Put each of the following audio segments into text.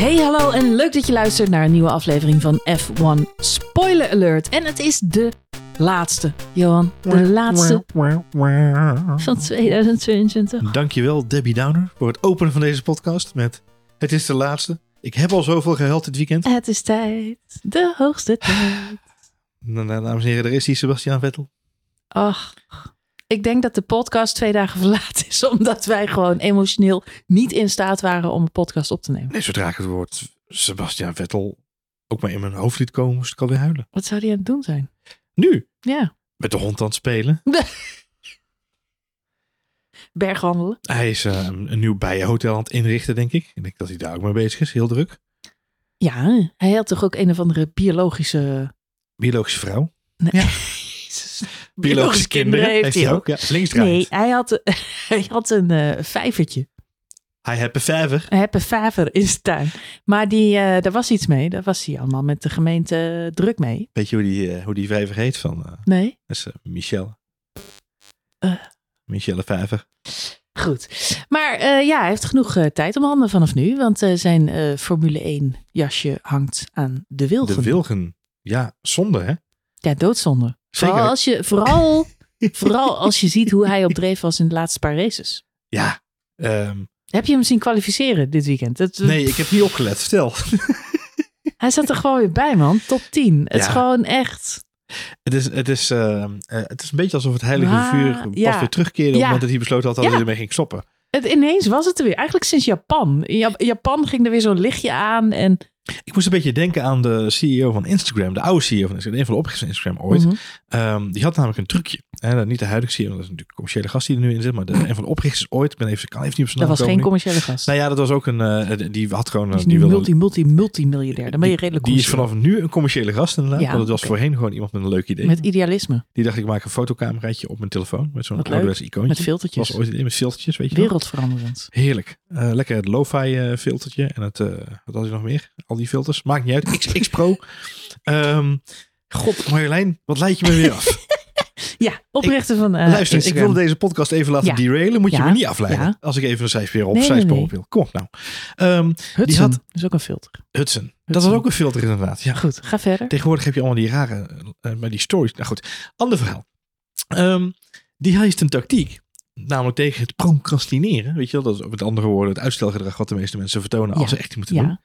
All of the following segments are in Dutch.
Hey, hallo en leuk dat je luistert naar een nieuwe aflevering van F1 Spoiler Alert. En het is de laatste, Johan. De laatste van 2022. Dankjewel Debbie Downer voor het openen van deze podcast met Het is de laatste. Ik heb al zoveel gehuild dit weekend. Het is tijd, de hoogste tijd. Nou, nou, dames en heren, er is die Sebastian Vettel. Ach, ik denk dat de podcast twee dagen verlaat is, omdat wij gewoon emotioneel niet in staat waren om een podcast op te nemen. Nee, zodra ik het woord Sebastian Vettel ook maar in mijn hoofd liet komen, moest ik alweer huilen. Wat zou die aan het doen zijn? Nu, Ja, met de hond aan het spelen. bergwandelen. Hij is eh, een, een nieuw bijenhotel aan het inrichten, denk ik. Ik denk dat hij daar ook mee bezig is, heel druk. Ja, hij had toch ook een of andere biologische... Biologische vrouw. Nee. Ja. Jezus. Biologische kinderen heeft hij ook. Ja, Nee, hij had, hij had een eh, vijvertje. Hij heeft een vijver. Hij heeft een vijver in zijn tuin. Maar die, eh, daar was iets mee. Daar was hij allemaal met de gemeente eh, druk mee. Weet je hoe die, hoe die vijver heet van? Nee? dat is Michelle. Michelle Vijver. Goed. Maar ja, hij heeft genoeg tijd om handen vanaf nu. Want zijn Formule 1 jasje hangt aan de wilgen. De Wilgen. Ja, zonde hè? Ja, doodzonde. Zeker. Vooral als je, vooral, vooral als je ziet hoe hij op dreef was in de laatste paar races. Ja. ehm, Heb je hem zien kwalificeren dit weekend? Het, nee, ik heb niet opgelet. Stel. Hij zat er gewoon weer bij, man. Top 10. Het is gewoon echt... Het is, het, is, ehm, eh, het is een beetje alsof het heilige vuur pas ja. weer terugkeerde op het Ja. moment dat hij besloten had dat hij ermee ging stoppen. Het, ineens was het er weer. Eigenlijk sinds Japan. In Jap- Japan ging er weer zo'n lichtje aan. En, Ik moest een beetje denken aan de CEO van Instagram, de oude CEO van Instagram, een van de oprichters van Instagram ooit. Mhm. Ehm, die had namelijk een trucje. Hè, niet de huidige CEO, dat is natuurlijk een commerciële gast die er nu in zit, maar de, een van de oprichters ooit, ik ben even, kan even niet op zijn dat naam was geen nu. commerciële gast. Nou ja, dat was ook een, eh, die had gewoon, Die is die wilde- multi, multi, multimiljardair. Dan ben je redelijk die is vanaf nu een commerciële gast inderdaad, Ja, want het was voorheen gewoon iemand met een leuk idee. Met idealisme. Die dacht ik maak een fotocameraatje op mijn telefoon met zo'n ouderwets icoontje. Met Dat filtertjes. was ooit idee met filtertjes, weet je. Wereldveranderend. Heerlijk. Eh, lekker het lo-fi eh, filtertje. En het, wat had je nog meer? Al die filters. Maakt niet uit. X, X Pro. Ehm, God, Marjolein, wat leid je me weer af? Ja, oprichter van uh, Luister, ik wilde deze podcast even laten Ja. derailen. Moet je me niet afleiden. Als ik even een zijspeer op, Nee. Kom op nou. Ehm, Hudson. had- Dat is ook een filter. Hudson. Dat was ook een filter inderdaad. Ja. Goed, ga verder. Tegenwoordig heb je allemaal die rare, eh, bij die stories. Nou goed, ander verhaal. Ehm, die heeft een tactiek. Namelijk tegen het procrastineren. Weet je wel, dat is met andere woorden het uitstelgedrag wat de meeste mensen vertonen als Ja. ze echt iets moeten doen.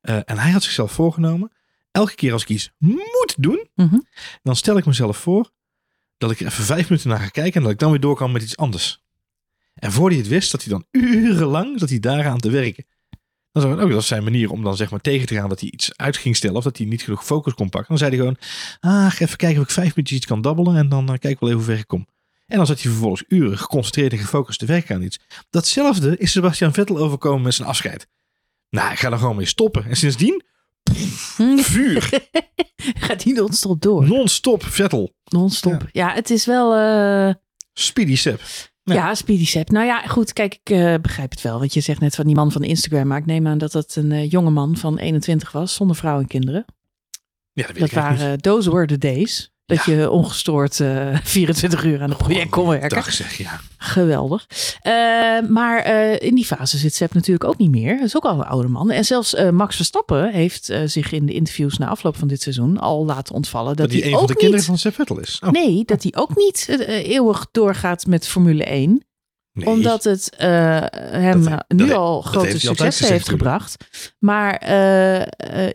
Eh, en hij had zichzelf voorgenomen, elke keer als ik iets moet doen, Mhm. dan stel ik mezelf voor dat ik er even vijf minuten naar ga kijken en dat ik dan weer door kan met iets anders. En voor hij het wist, dat hij dan urenlang dat hij daaraan te werken. Dat is zijn manier om dan zeg maar tegen te gaan dat hij iets uit ging stellen of dat hij niet genoeg focus kon pakken. Dan zei hij gewoon, ah, even kijken of ik vijf minuutjes iets kan dabbelen en dan eh, kijk ik wel even hoe ver ik kom. En dan zat hij vervolgens uren geconcentreerd en gefocust te werken aan iets. Datzelfde is Sebastian Vettel overkomen met zijn afscheid. Nou, ik ga er gewoon mee stoppen. En sindsdien, vuur, Gaat die non-stop door. non-stop Vettel. Non-stop. Ja. het is wel... eh, Speedy Sep. Ja. Ja, Speedy Sep. Nou ja, goed, kijk, ik eh, begrijp het wel. Want je zegt net van die man van Instagram. Maar ik neem aan dat dat een eh, jonge man van 21 was, zonder vrouw en kinderen. Ja, dat weet Dat waren, those were the days. Dat Ja. je ongestoord eh 24 uur aan het project kon werken. Dag zeg, ja. Geweldig. Eh, maar eh, in die fase zit Sepp natuurlijk ook niet meer. Dat is ook al een oude man. En zelfs eh, Max Verstappen heeft eh, zich in de interviews na afloop van dit seizoen al laten ontvallen. Dat, Dat hij een van de kinderen niet, van Sep Vettel is. Oh, Nee, dat hij ook niet eh, eeuwig doorgaat met Formule 1 nee. omdat het eh, hem Dat- nu dat- al dat grote heeft successen heeft gebracht. Maar eh, eh,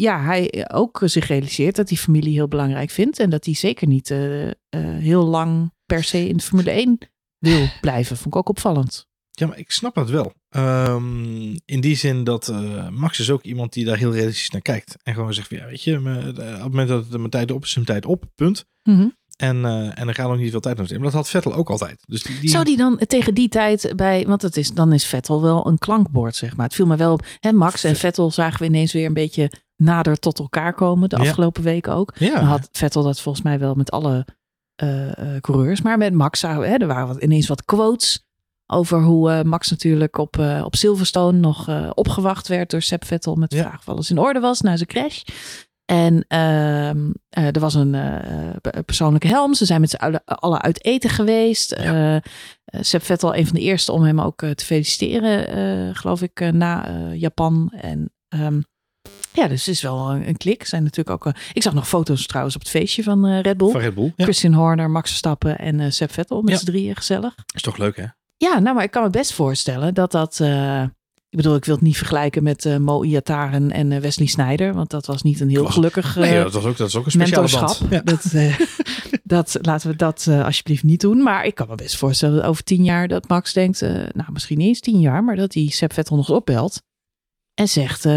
ja, hij ook zich realiseert dat hij familie heel belangrijk vindt. En dat hij zeker niet eh, eh, heel lang per se in de Formule 1 wil blijven. Vond ik ook opvallend. Ja, maar ik snap het wel. Ehm, in die zin dat eh, Max is ook iemand die daar heel realistisch naar kijkt. En gewoon zegt, van, ja, weet je, me- eh, op het moment dat het mijn tijd op is, is mijn tijd op, punt. Mhm. En, eh en er gaat ook niet veel tijd naar zitten. Maar dat had Vettel ook altijd. Dus die, die- Zou die dan tegen die tijd bij, want het is, dan is Vettel wel een klankbord, zeg maar. Het viel me wel op. Hè, Max en Vettel zagen we ineens weer een beetje nader tot elkaar komen de Ja. afgelopen weken ook. ja, Dan had Vettel dat volgens mij wel met alle eh, eh, coureurs. Maar met Max hè, er waren wat, ineens wat quotes over hoe eh, Max natuurlijk op, eh, op Silverstone nog opgewacht werd door Sepp Vettel met de Ja. vraag of alles in orde was na zijn crash. En ehm, eh, er was een pe- persoonlijke helm. Ze zijn met z'n allen uit eten geweest. Ja. Sepp Vettel, een van de eerste om hem ook te feliciteren, geloof ik, na Japan. En Ehm, ja, dus het is wel een, een klik. Zijn natuurlijk ook. eh, ik zag nog foto's trouwens op het feestje van eh, Red Bull. Van Red Bull. Ja. Christian Horner, Max Verstappen en eh Seb Vettel met Ja. z'n drieën gezellig. Is toch leuk, hè? Ja, nou, maar ik kan me best voorstellen dat dat. ik bedoel, ik wil het niet vergelijken met Mo Iataren en Wesley Snyder, want dat was niet een heel gelukkig Nee, dat, was ook, dat is ook een speciale band. Ja. Dat, dat, laten we dat alsjeblieft niet doen. Maar ik kan me best voorstellen dat over tien jaar dat Max denkt, nou misschien niet eens tien jaar, maar dat hij Seb Vettel nog opbelt en zegt, eh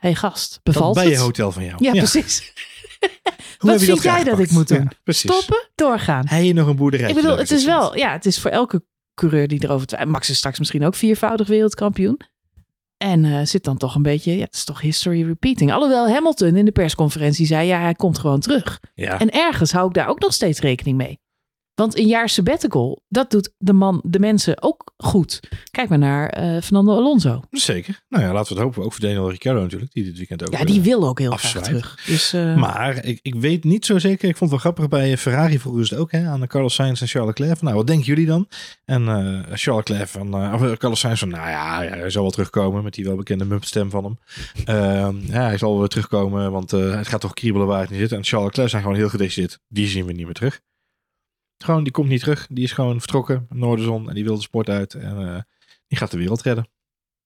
hey gast, Dat bevalt bij je het? hotel van jou. Ja, precies. Hoe Wat je vind jij dat ik moet doen? Ja. Stoppen, doorgaan. Hij je nog een boerderij. Ik bedoel, het is wel, ja, het is voor elke coureur die erover twijfelt. Max is straks misschien ook viervoudig wereldkampioen. En eh, zit dan toch een beetje, ja, het is toch history repeating. Alhoewel Hamilton in de persconferentie zei, ja, hij komt gewoon terug. Ja, En ergens hou ik daar ook nog steeds rekening mee. Want een jaar sabbatical, dat doet de, man, de mensen ook goed. Kijk maar naar eh, Fernando Alonso. zeker. Nou ja, laten we het hopen. Ook voor Daniel Ricciardo natuurlijk, die dit weekend ook... Ja, die eh, wil ook heel graag terug. Dus, eh, Maar ik, ik weet niet zo zeker. Ik vond het wel grappig bij Ferrari vroegen ze het ook hè, aan Carlos Sainz en Charles Leclerc. Van, nou, wat denken jullie dan? En Charles Leclerc van, of Carlos Sainz van, nou ja, ja, hij zal wel terugkomen met die welbekende mumpstem van hem. Ehm, ja, hij zal wel weer terugkomen, want het gaat toch kriebelen waar het niet zit. En Charles Leclerc zijn gewoon heel gedecideerd. Die zien we niet meer terug. Gewoon, die komt niet terug. Die is gewoon vertrokken, Noorderzon, en die wil de sport uit. En eh, die gaat de wereld redden.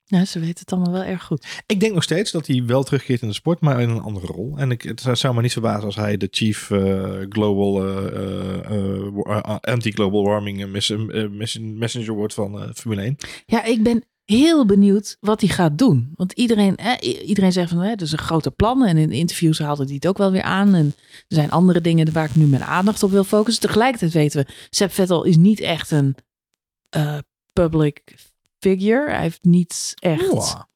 ja, ze weten het allemaal wel erg goed. Ik denk nog steeds dat hij wel terugkeert in de sport, maar in een andere rol. En ik, het zou me niet verbazen als hij de chief eh, global eh, anti-global warming mes- mes- messenger wordt van Formule 1. Ja, ik ben heel benieuwd wat hij gaat doen. Want iedereen, eh, iedereen zegt van, hè, dat is een grote plan. En in interviews haalde hij het ook wel weer aan. En er zijn andere dingen waar ik nu mijn aandacht op wil focussen. Tegelijkertijd weten we, Seb Vettel is niet echt een eh, public figure. Hij heeft niet echt... Wow.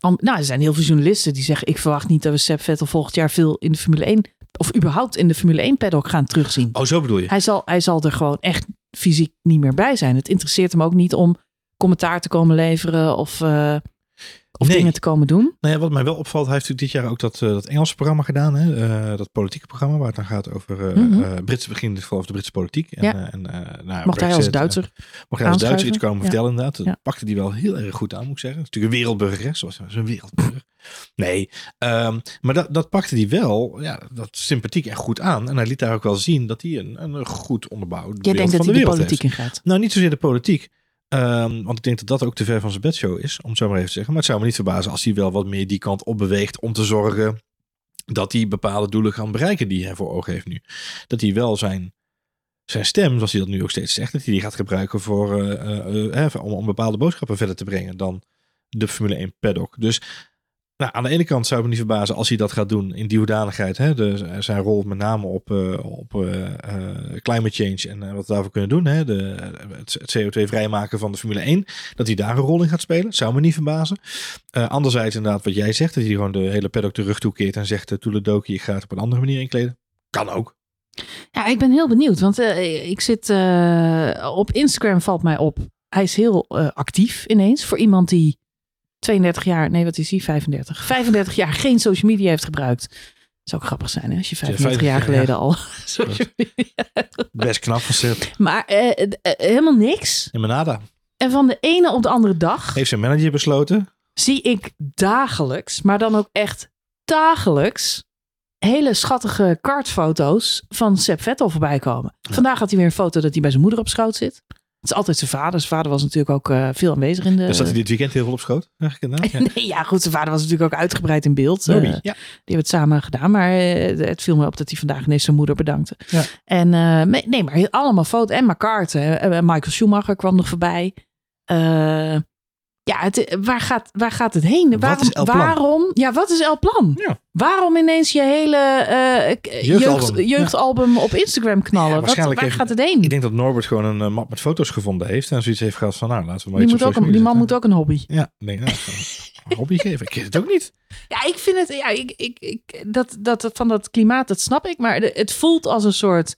Nou, er zijn heel veel journalisten die zeggen... ik verwacht niet dat we Seb Vettel volgend jaar veel in de Formule 1... of überhaupt in de Formule 1 paddock gaan terugzien. Oh, zo bedoel je? Hij zal, hij zal er gewoon echt fysiek niet meer bij zijn. Het interesseert hem ook niet om commentaar te komen leveren of, eh, of Nee. dingen te komen doen. Nou ja, wat mij wel opvalt, hij heeft natuurlijk dit jaar ook dat, eh, dat Engelse programma gedaan. Hè? eh, dat politieke programma waar het dan gaat over Mhm. Britse, begin in dit geval over de Britse politiek. En, Ja. en, nou, Mocht hij als Duitser. mocht hij als Duitser iets komen Ja. vertellen inderdaad. Dat Ja. pakte hij wel heel erg goed aan, moet ik zeggen. Natuurlijk een wereldburger, hè? Zoals zo'n wereldburger. Nee, ehm, maar dat, dat pakte hij wel, ja, dat sympathiek en goed aan. En hij liet daar ook wel zien dat hij een, een goed onderbouwd Jij denkt van dat de hij de wereld politiek heeft. in gaat. Nou, niet zozeer de politiek. Ehm, want ik denk dat dat ook te ver van zijn bedshow is, om het zo maar even te zeggen. Maar het zou me niet verbazen als hij wel wat meer die kant op beweegt om te zorgen dat hij bepaalde doelen kan bereiken die hij voor ogen heeft nu. Dat hij wel zijn, zijn stem, zoals hij dat nu ook steeds zegt, dat hij die gaat gebruiken voor, eh, om, om bepaalde boodschappen verder te brengen dan de Formule 1 paddock. Dus nou, aan de ene kant zou het me niet verbazen als hij dat gaat doen in die hoedanigheid. Hè? De, zijn rol met name op, eh, op eh, climate change en wat we daarvoor kunnen doen. Hè? De, het, het CO2 vrijmaken van de Formule 1. Dat hij daar een rol in gaat spelen. Zou me niet verbazen. Anderzijds inderdaad wat jij zegt. Dat hij gewoon de hele paddock terug toekeert en zegt... Uh, Toeledoki, ik op een andere manier inkleden. Kan ook. Ja, ik ben heel benieuwd. Want ik zit op Instagram valt mij op. Hij is heel actief ineens. Voor iemand die 32 jaar, nee wat is hij? 35. 35 jaar geen social media heeft gebruikt. zou ook grappig zijn hè? als je 35 jaar jaar, geleden ja. al social media Best knap gezet. Maar eh, eh, eh, helemaal niks. In Manada. En van de ene op de andere dag Heeft zijn manager besloten. zie ik dagelijks, maar dan ook echt dagelijks, hele schattige kartfoto's van Seb Vettel voorbij komen. Vandaag had hij weer een foto dat hij bij zijn moeder op schoot zit. Het is altijd zijn vader. Zijn vader was natuurlijk ook eh, veel aanwezig in de... Dus dat hij dit weekend heel veel op schoot. Eigenlijk inderdaad. Ja. Nee, ja, goed. Zijn vader was natuurlijk ook uitgebreid in beeld. Eh, Nobby, die ja. hebben het samen gedaan. Maar eh, het viel me op dat hij vandaag ineens zijn moeder bedankte. Ja. En nee, maar allemaal foto's. En McCarthy. Michael Schumacher kwam nog voorbij. Ja, het, waar, gaat, waar gaat het heen? Wat waarom, is El Plan? waarom? Ja, wat is El Plan? Ja. Waarom ineens je hele eh, Jeugdalbum. jeugd, jeugdalbum op Instagram knallen? Ja, Wat- waarschijnlijk waar heeft- gaat het heen? Ik denk dat Norbert gewoon een eh, map met foto's gevonden heeft. En zoiets heeft gehad van, nou, laten we maar die, iets moet op ook een, die man moet ook een hobby. Ja, nee, nou, een hobby geven. Ik weet het ook niet. Ja, ik vind het, ja, ik, ik, ik, dat, dat, van dat klimaat, dat snap ik. Maar het voelt als een soort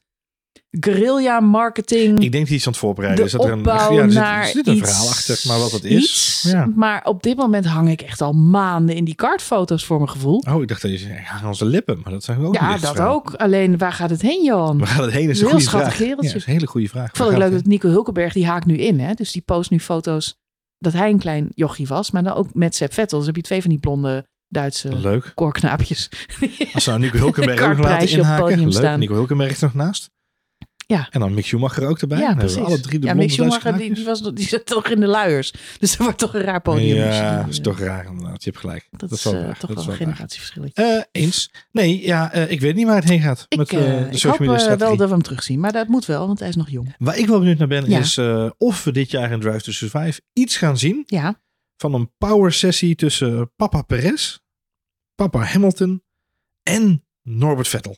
guerrilla marketing. Ik denk dat hij iets aan het voorbereiden de is. Dat er een, ja, er zit, er zit een verhaal achter, maar wat het is. iets. Ja. Maar op dit moment hang ik echt al maanden in die kartfoto's voor mijn gevoel. Oh, ik dacht dat je aan onze lippen. Maar dat zijn we ook ja, dat verhaal. ook. Alleen, waar gaat het heen, Johan? Waar gaat het heen? Is een Heel goede schattig vraag. kereltje. Ja, dat is een hele goede vraag. Ik vond het Waar leuk dat Nico Hulkenberg, die haakt nu in. Hè? Dus die post nu foto's dat hij een klein jochie was. Maar dan ook met Seb Vettel. Dus heb je twee van die blonde Duitse Leuk. koorknaapjes. Als ze nou Nico Hulkenberg ook nog laten inhaken. Leuk. staan. Nico Hulkenberg is nog naast. Ja. En dan Mick Schumacher ook erbij. Ja, precies. alle drie de ja, Mick Schumacher, die, die, was, die zit toch in de luiers. Dus dat wordt toch een raar podium. Ja, die, dat is toch raar inderdaad. Je hebt gelijk. Dat, is is wel eh, toch Dat wel een generatieverschilletje. Eh, eens. Nee, ja, eh, ik weet niet waar het heen gaat. Ik, met de ik hoop wel dat we hem terugzien. Maar dat moet wel, want hij is nog jong. Waar ik wel benieuwd naar ben, Ja. is of we dit jaar in Drive to Survive iets gaan zien Ja, van een power sessie tussen Papa Perez, Papa Hamilton en Norbert Vettel.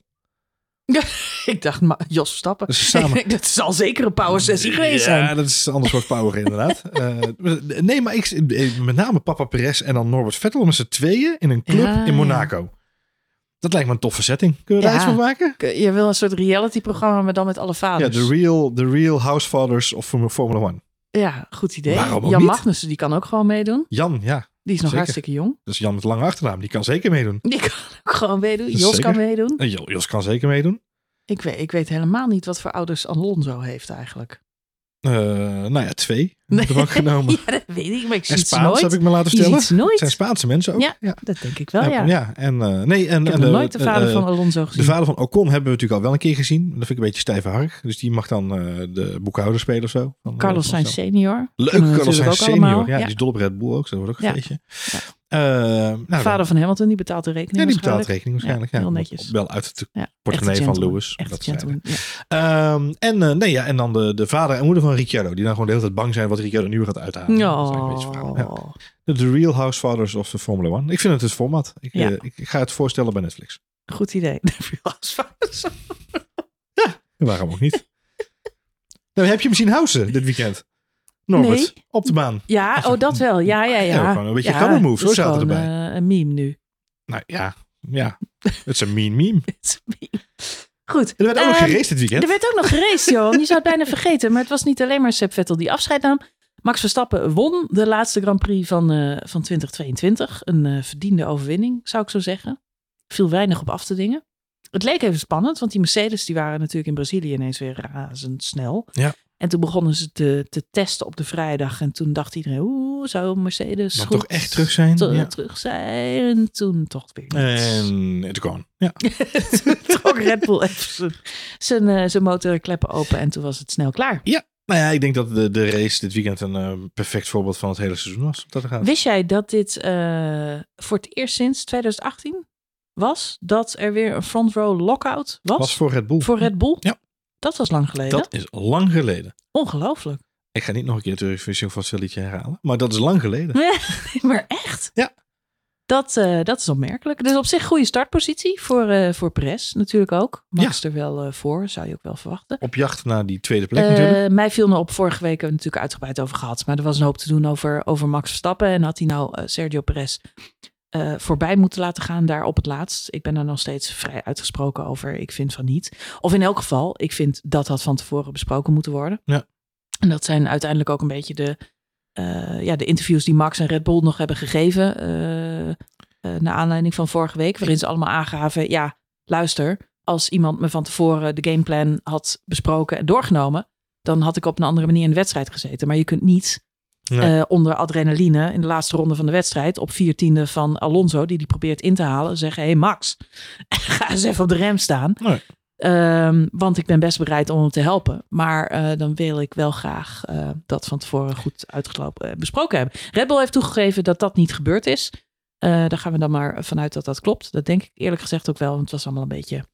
ik dacht ma- Jos Verstappen. Dus samen. dat zal zeker een power sessie geweest zijn. Ja, dat is een ander soort power inderdaad. Eh, nee, maar ik, met name Papa Perez en dan Norbert Vettel met z'n tweeën in een club Ja, in Monaco. Dat lijkt me een toffe setting. Kunnen we daar Ja. iets van maken? Je wil een soort reality-programma, maar dan met alle Ja, vaders. de real, the real Housefathers of Form- Formula One. Ja, goed idee. Jan niet? Magnussen, die kan ook gewoon meedoen. Jan, ja. Die is nog Zeker. hartstikke jong. Dat is Jan met lange achternaam. Die kan zeker meedoen. Die kan ook gewoon meedoen. Jos Zeker. kan meedoen. En Jo- Jos kan zeker meedoen. Ik weet, ik weet helemaal niet wat voor ouders Alonso heeft eigenlijk. Eh, nou ja, twee. Heb ik genomen. ja, dat weet ik, maar ik zie En het ze Spaans nooit. heb ik me laten vertellen. nooit. Het zijn Spaanse mensen ook. Ja, ja. Dat denk ik wel, ja. ja. En, eh, nee, en, Ik heb en nog nooit de vader eh, van Alonso gezien. De vader van Ocon hebben we natuurlijk al wel een keer gezien. Dat vind ik een beetje stijve hark. Dus die mag dan de boekhouder spelen of zo. Van, Carlos Sainz zo. senior. Leuk, Carlos Sainz ook senior. Ja, die is dol op Red Bull ook. zo, Dat wordt ook een Ja. feestje. Ja. Eh, nou, dan- vader van Hamilton, die betaalt de rekening ja, die betaalt waarschijnlijk. rekening waarschijnlijk. Ja, Ja, heel netjes. Wel uit de Ja, portemonnee van. Lewis. Dat. Ja. Ehm, en, eh, nee, ja, en dan de, de vader en moeder van Ricciardo. Die dan gewoon de hele tijd bang zijn wat Ricciardo nu gaat uithalen. Het. Ja. De Real House Fathers of the Formula One. Ik vind het het format. Ik, Ja. eh, ik, ik ga het voorstellen bij Netflix. Goed idee. Als Waarom ook niet? nou, heb je hem zien housen dit weekend? Norbert, Nee. op de baan. Ja, oh, dat wel. Ja, ja, ja. Ja, gewoon een beetje ja, zo is zaten erbij. eh, een meme nu. Nou ja, ja. Het is een mean meme. Het is een meme. Goed. Er werd ook nog Ehm, geraced dit weekend. Er werd ook nog geraced, Johan. Je zou het bijna vergeten. Maar het was niet alleen maar Seb Vettel die afscheid nam. Max Verstappen won de laatste Grand Prix van, eh, van 2022. Een eh, verdiende overwinning, zou ik zo zeggen. Viel weinig op af te dingen. Het leek even spannend, want die Mercedes die waren natuurlijk in Brazilië ineens weer razendsnel. Ja. En toen begonnen ze te, te testen op de vrijdag. En toen dacht iedereen, oeh, zou Mercedes goed toch echt terug zijn? te- Ja. terug zijn? En toen toch weer niet. En het kwam. Ja. toen trok Red Bull even zijn- zijn, eh, zijn motorkleppen open en toen was het snel klaar. Nou ja, ik denk dat de, de race dit weekend een eh, perfect voorbeeld van het hele seizoen was. Dat gaat. Wist jij dat dit eh, voor het eerst sinds 2018 was? Dat er weer een front row lockout was? was voor Red Bull. voor Red Bull? Ja. Dat was lang geleden. Dat is lang geleden. Ongelooflijk. Ik ga niet nog een keer het Eurovision facilitje herhalen. Maar dat is lang geleden. maar echt? Ja. Dat, eh, dat is opmerkelijk. Dus op zich goede startpositie voor, eh voor Perez natuurlijk ook. Max er wel eh, voor, zou je ook wel verwachten. Op jacht naar die tweede plek natuurlijk. Mij viel me op, vorige week hebben we natuurlijk uitgebreid over gehad. Maar er was een hoop te doen over, over Max Verstappen. En had hij nou Sergio Perez eh, voorbij moeten laten gaan daar op het laatst. Ik ben daar nog steeds vrij uitgesproken over. Ik vind van niet. Of in elk geval, ik vind dat had van tevoren besproken moeten worden. Ja. En dat zijn uiteindelijk ook een beetje de, eh, ja, de interviews die Max en Red Bull nog hebben gegeven. eh, naar aanleiding van vorige week. Waarin ze allemaal aangaven, ja, luister. Als iemand me van tevoren de gameplan had besproken en doorgenomen. Dan had ik op een andere manier in de wedstrijd gezeten. Maar je kunt niet Nee. eh, onder adrenaline in de laatste ronde van de wedstrijd. Op vier tiende van Alonso, die die probeert in te halen. Zeggen, hé hey Max, ga eens even op de rem staan. Nee. Ehm, want ik ben best bereid om hem te helpen. Maar eh, dan wil ik wel graag eh, dat van tevoren goed uitgelopen besproken hebben. Red Bull heeft toegegeven dat dat niet gebeurd is. Daar gaan we dan maar vanuit dat dat klopt. Dat denk ik eerlijk gezegd ook wel. Want het was allemaal een beetje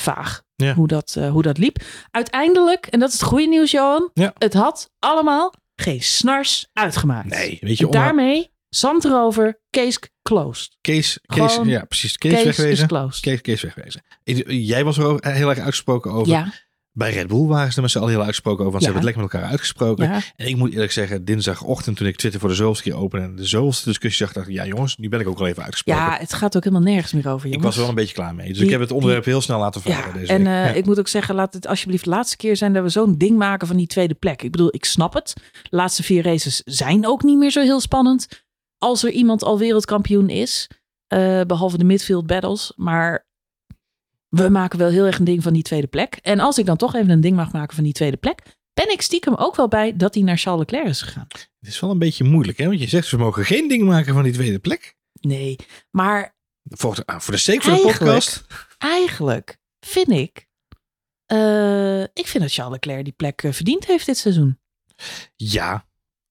vaag Ja. hoe, dat, hoe dat liep. Uiteindelijk, en dat is het goede nieuws Johan. Ja. Het had allemaal geen snars uitgemaakt. Nee, weet je, En daarmee, zand erover, case closed. Kees, Kees, Gewoon- ja precies. Case is wegwezen. closed. Kees, Kees wegwezen. Jij was er ook heel erg uitgesproken over. Ja, Bij Red Bull waren ze er met z'n allen heel uitgesproken over. Want Ja. ze hebben het lekker met elkaar uitgesproken. ja. En ik moet eerlijk zeggen, dinsdagochtend toen ik Twitter voor de zoveelste keer opende en de zoveelste discussie zag, dacht ik, ja jongens, nu ben ik ook wel even uitgesproken. ja, het gaat ook helemaal nergens meer over. ik Jongens. was er wel een beetje klaar mee. Dus Die- ik heb het onderwerp heel snel laten varen Ja, deze en eh, ik moet ook zeggen, laat het alsjeblieft de laatste keer zijn dat we zo'n ding maken van die tweede plek. Ik bedoel, ik snap het. De laatste vier races zijn ook niet meer zo heel spannend. Als er iemand al wereldkampioen is, eh, behalve de midfield battles. Maar we maken wel heel erg een ding van die tweede plek. En als ik dan toch even een ding mag maken van die tweede plek, ben ik stiekem ook wel bij dat hij naar Charles Leclerc is gegaan. Het is wel een beetje moeilijk, hè? Want je zegt, we mogen geen ding maken van die tweede plek. Nee, maar Voor, ah, voor de sake van de podcast. eigenlijk vind ik... eh, ik vind dat Charles Leclerc die plek eh, verdiend heeft dit seizoen. Ja,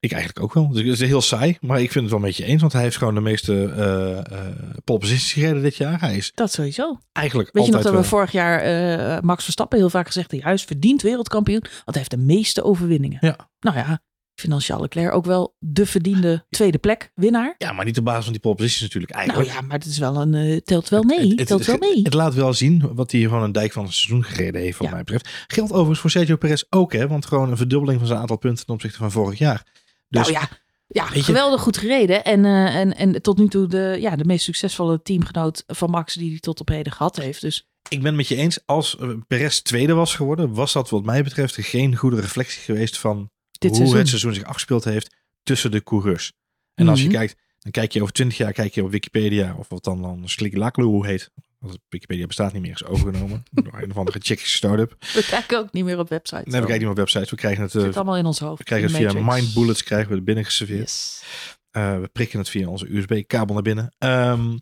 ik eigenlijk ook wel. Dus het is heel saai, maar ik vind het wel een beetje eens. Want hij heeft gewoon de meeste eh eh pole positions gereden dit jaar. Hij is Dat sowieso. eigenlijk Weet je nog dat we wel- vorig jaar eh, Max Verstappen heel vaak gezegd hebben... juist verdient wereldkampioen, want hij heeft de meeste overwinningen. Ja. Nou ja, ik vind dan Charles Leclerc ook wel de verdiende tweede plek winnaar. Ja, maar niet op basis van die pole positions natuurlijk Nou eigenlijk. ja, maar het is wel een, eh, telt wel mee. Het, het- telt wel mee. het laat wel zien wat hij van een dijk van het seizoen gereden heeft, wat Ja. mij betreft. Geldt overigens voor Sergio Perez ook, hè? Want gewoon een verdubbeling van zijn aantal punten ten opzichte van vorig jaar. Dus nou ja, ja geweldig goed gereden. En, eh, en, en tot nu toe de, ja, de meest succesvolle teamgenoot van Max die hij tot op heden gehad heeft. Dus ik ben het met je eens, als eh, Perez tweede was geworden, was dat wat mij betreft geen goede reflectie geweest van dit hoe seizoen. het seizoen zich afgespeeld heeft tussen de coureurs. En als je Mhm. kijkt, dan kijk je over 20 jaar kijk je op Wikipedia, of wat dan dan Slikkelaklu heet. Want Wikipedia bestaat niet meer, is overgenomen door een of andere Tsjechische start-up. We kijken ook niet meer op websites. Nee, we kijken niet meer op websites, we krijgen het, Het eh, zit allemaal in ons hoofd. we krijgen het via mind bullets krijgen we er binnen geserveerd. Yes. Eh, we prikken het via onze USB-kabel naar binnen. Ehm,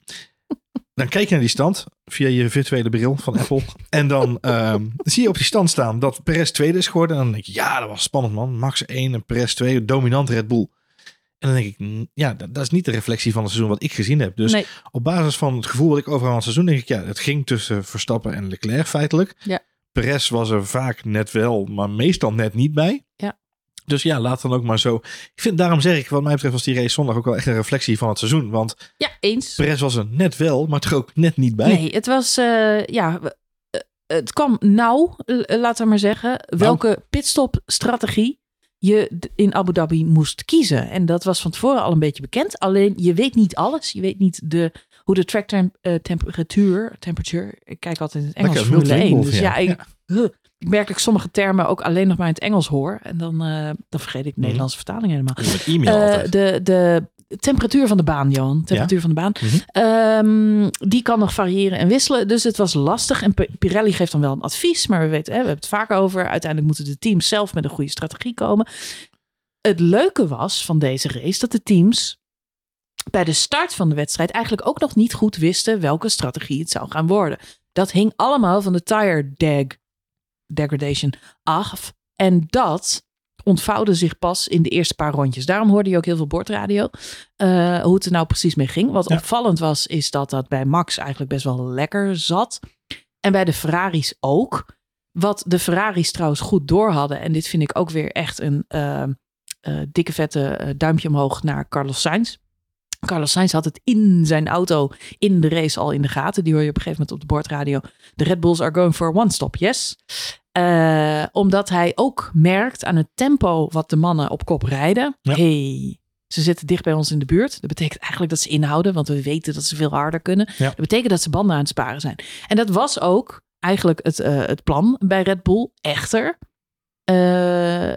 dan kijk je naar die stand via je virtuele bril van Apple. En dan ehm, zie je op die stand staan dat Perez tweede is geworden. En dan denk je, ja, dat was spannend man. Max 1 en Perez 2, dominant Red Bull. En dan denk ik, ja, dat, dat is niet de reflectie van het seizoen wat ik gezien heb. Dus nee, op basis van het gevoel wat ik overal aan het seizoen denk ik, ja, het ging tussen Verstappen en Leclerc feitelijk. Ja. Perez was er vaak net wel, maar meestal net niet bij. Ja. Dus ja, laat dan ook maar zo. Ik vind, daarom zeg ik, wat mij betreft was die race zondag ook wel echt een reflectie van het seizoen. Want ja, eens. Perez was er net wel, maar er ook net niet bij. Nee, het was, eh, ja, eh, het kwam nauw, laten we maar zeggen, welke pitstop-strategie je in Abu Dhabi moest kiezen. En dat was van tevoren al een beetje bekend. Alleen, je weet niet alles. Je weet niet de, hoe de track eh, temperatuur, temperatuur, ik kijk altijd in het Engels, Lekker Formule 1. multilingual Dus ja, ik, huh, ik merk dat ik sommige termen ook alleen nog maar in het Engels hoor. En dan, eh, dan vergeet ik de Nederlandse vertaling helemaal. Altijd. de, de temperatuur van de baan, Johan. Temperatuur van de baan. Mhm. Ehm, die kan nog variëren en wisselen. Dus het was lastig. En Pirelli geeft dan wel een advies. Maar we weten, hè, we hebben het vaak over. Uiteindelijk moeten de teams zelf met een goede strategie komen. Het leuke was van deze race dat de teams bij de start van de wedstrijd eigenlijk ook nog niet goed wisten welke strategie het zou gaan worden. Dat hing allemaal van de tire dag, degradation af. En dat ontvouwde zich pas in de eerste paar rondjes. Daarom hoorde je ook heel veel bordradio. eh, hoe het er nou precies mee ging. Wat Ja. opvallend was, is dat dat bij Max eigenlijk best wel lekker zat. En bij de Ferraris ook. Wat de Ferraris trouwens goed door hadden. En dit vind ik ook weer echt een eh, eh, dikke vette eh, duimpje omhoog naar Carlos Sainz. Carlos Sainz had het in zijn auto in de race al in de gaten. Die hoor je op een gegeven moment op de bordradio. De Red Bulls are going for one stop, yes. Eh, omdat hij ook merkt aan het tempo wat de mannen op kop rijden. Ja. Hey, ze zitten dicht bij ons in de buurt. Dat betekent eigenlijk dat ze inhouden, want we weten dat ze veel harder kunnen. Ja. Dat betekent dat ze banden aan het sparen zijn. En dat was ook eigenlijk het, eh, het plan bij Red Bull. Echter, eh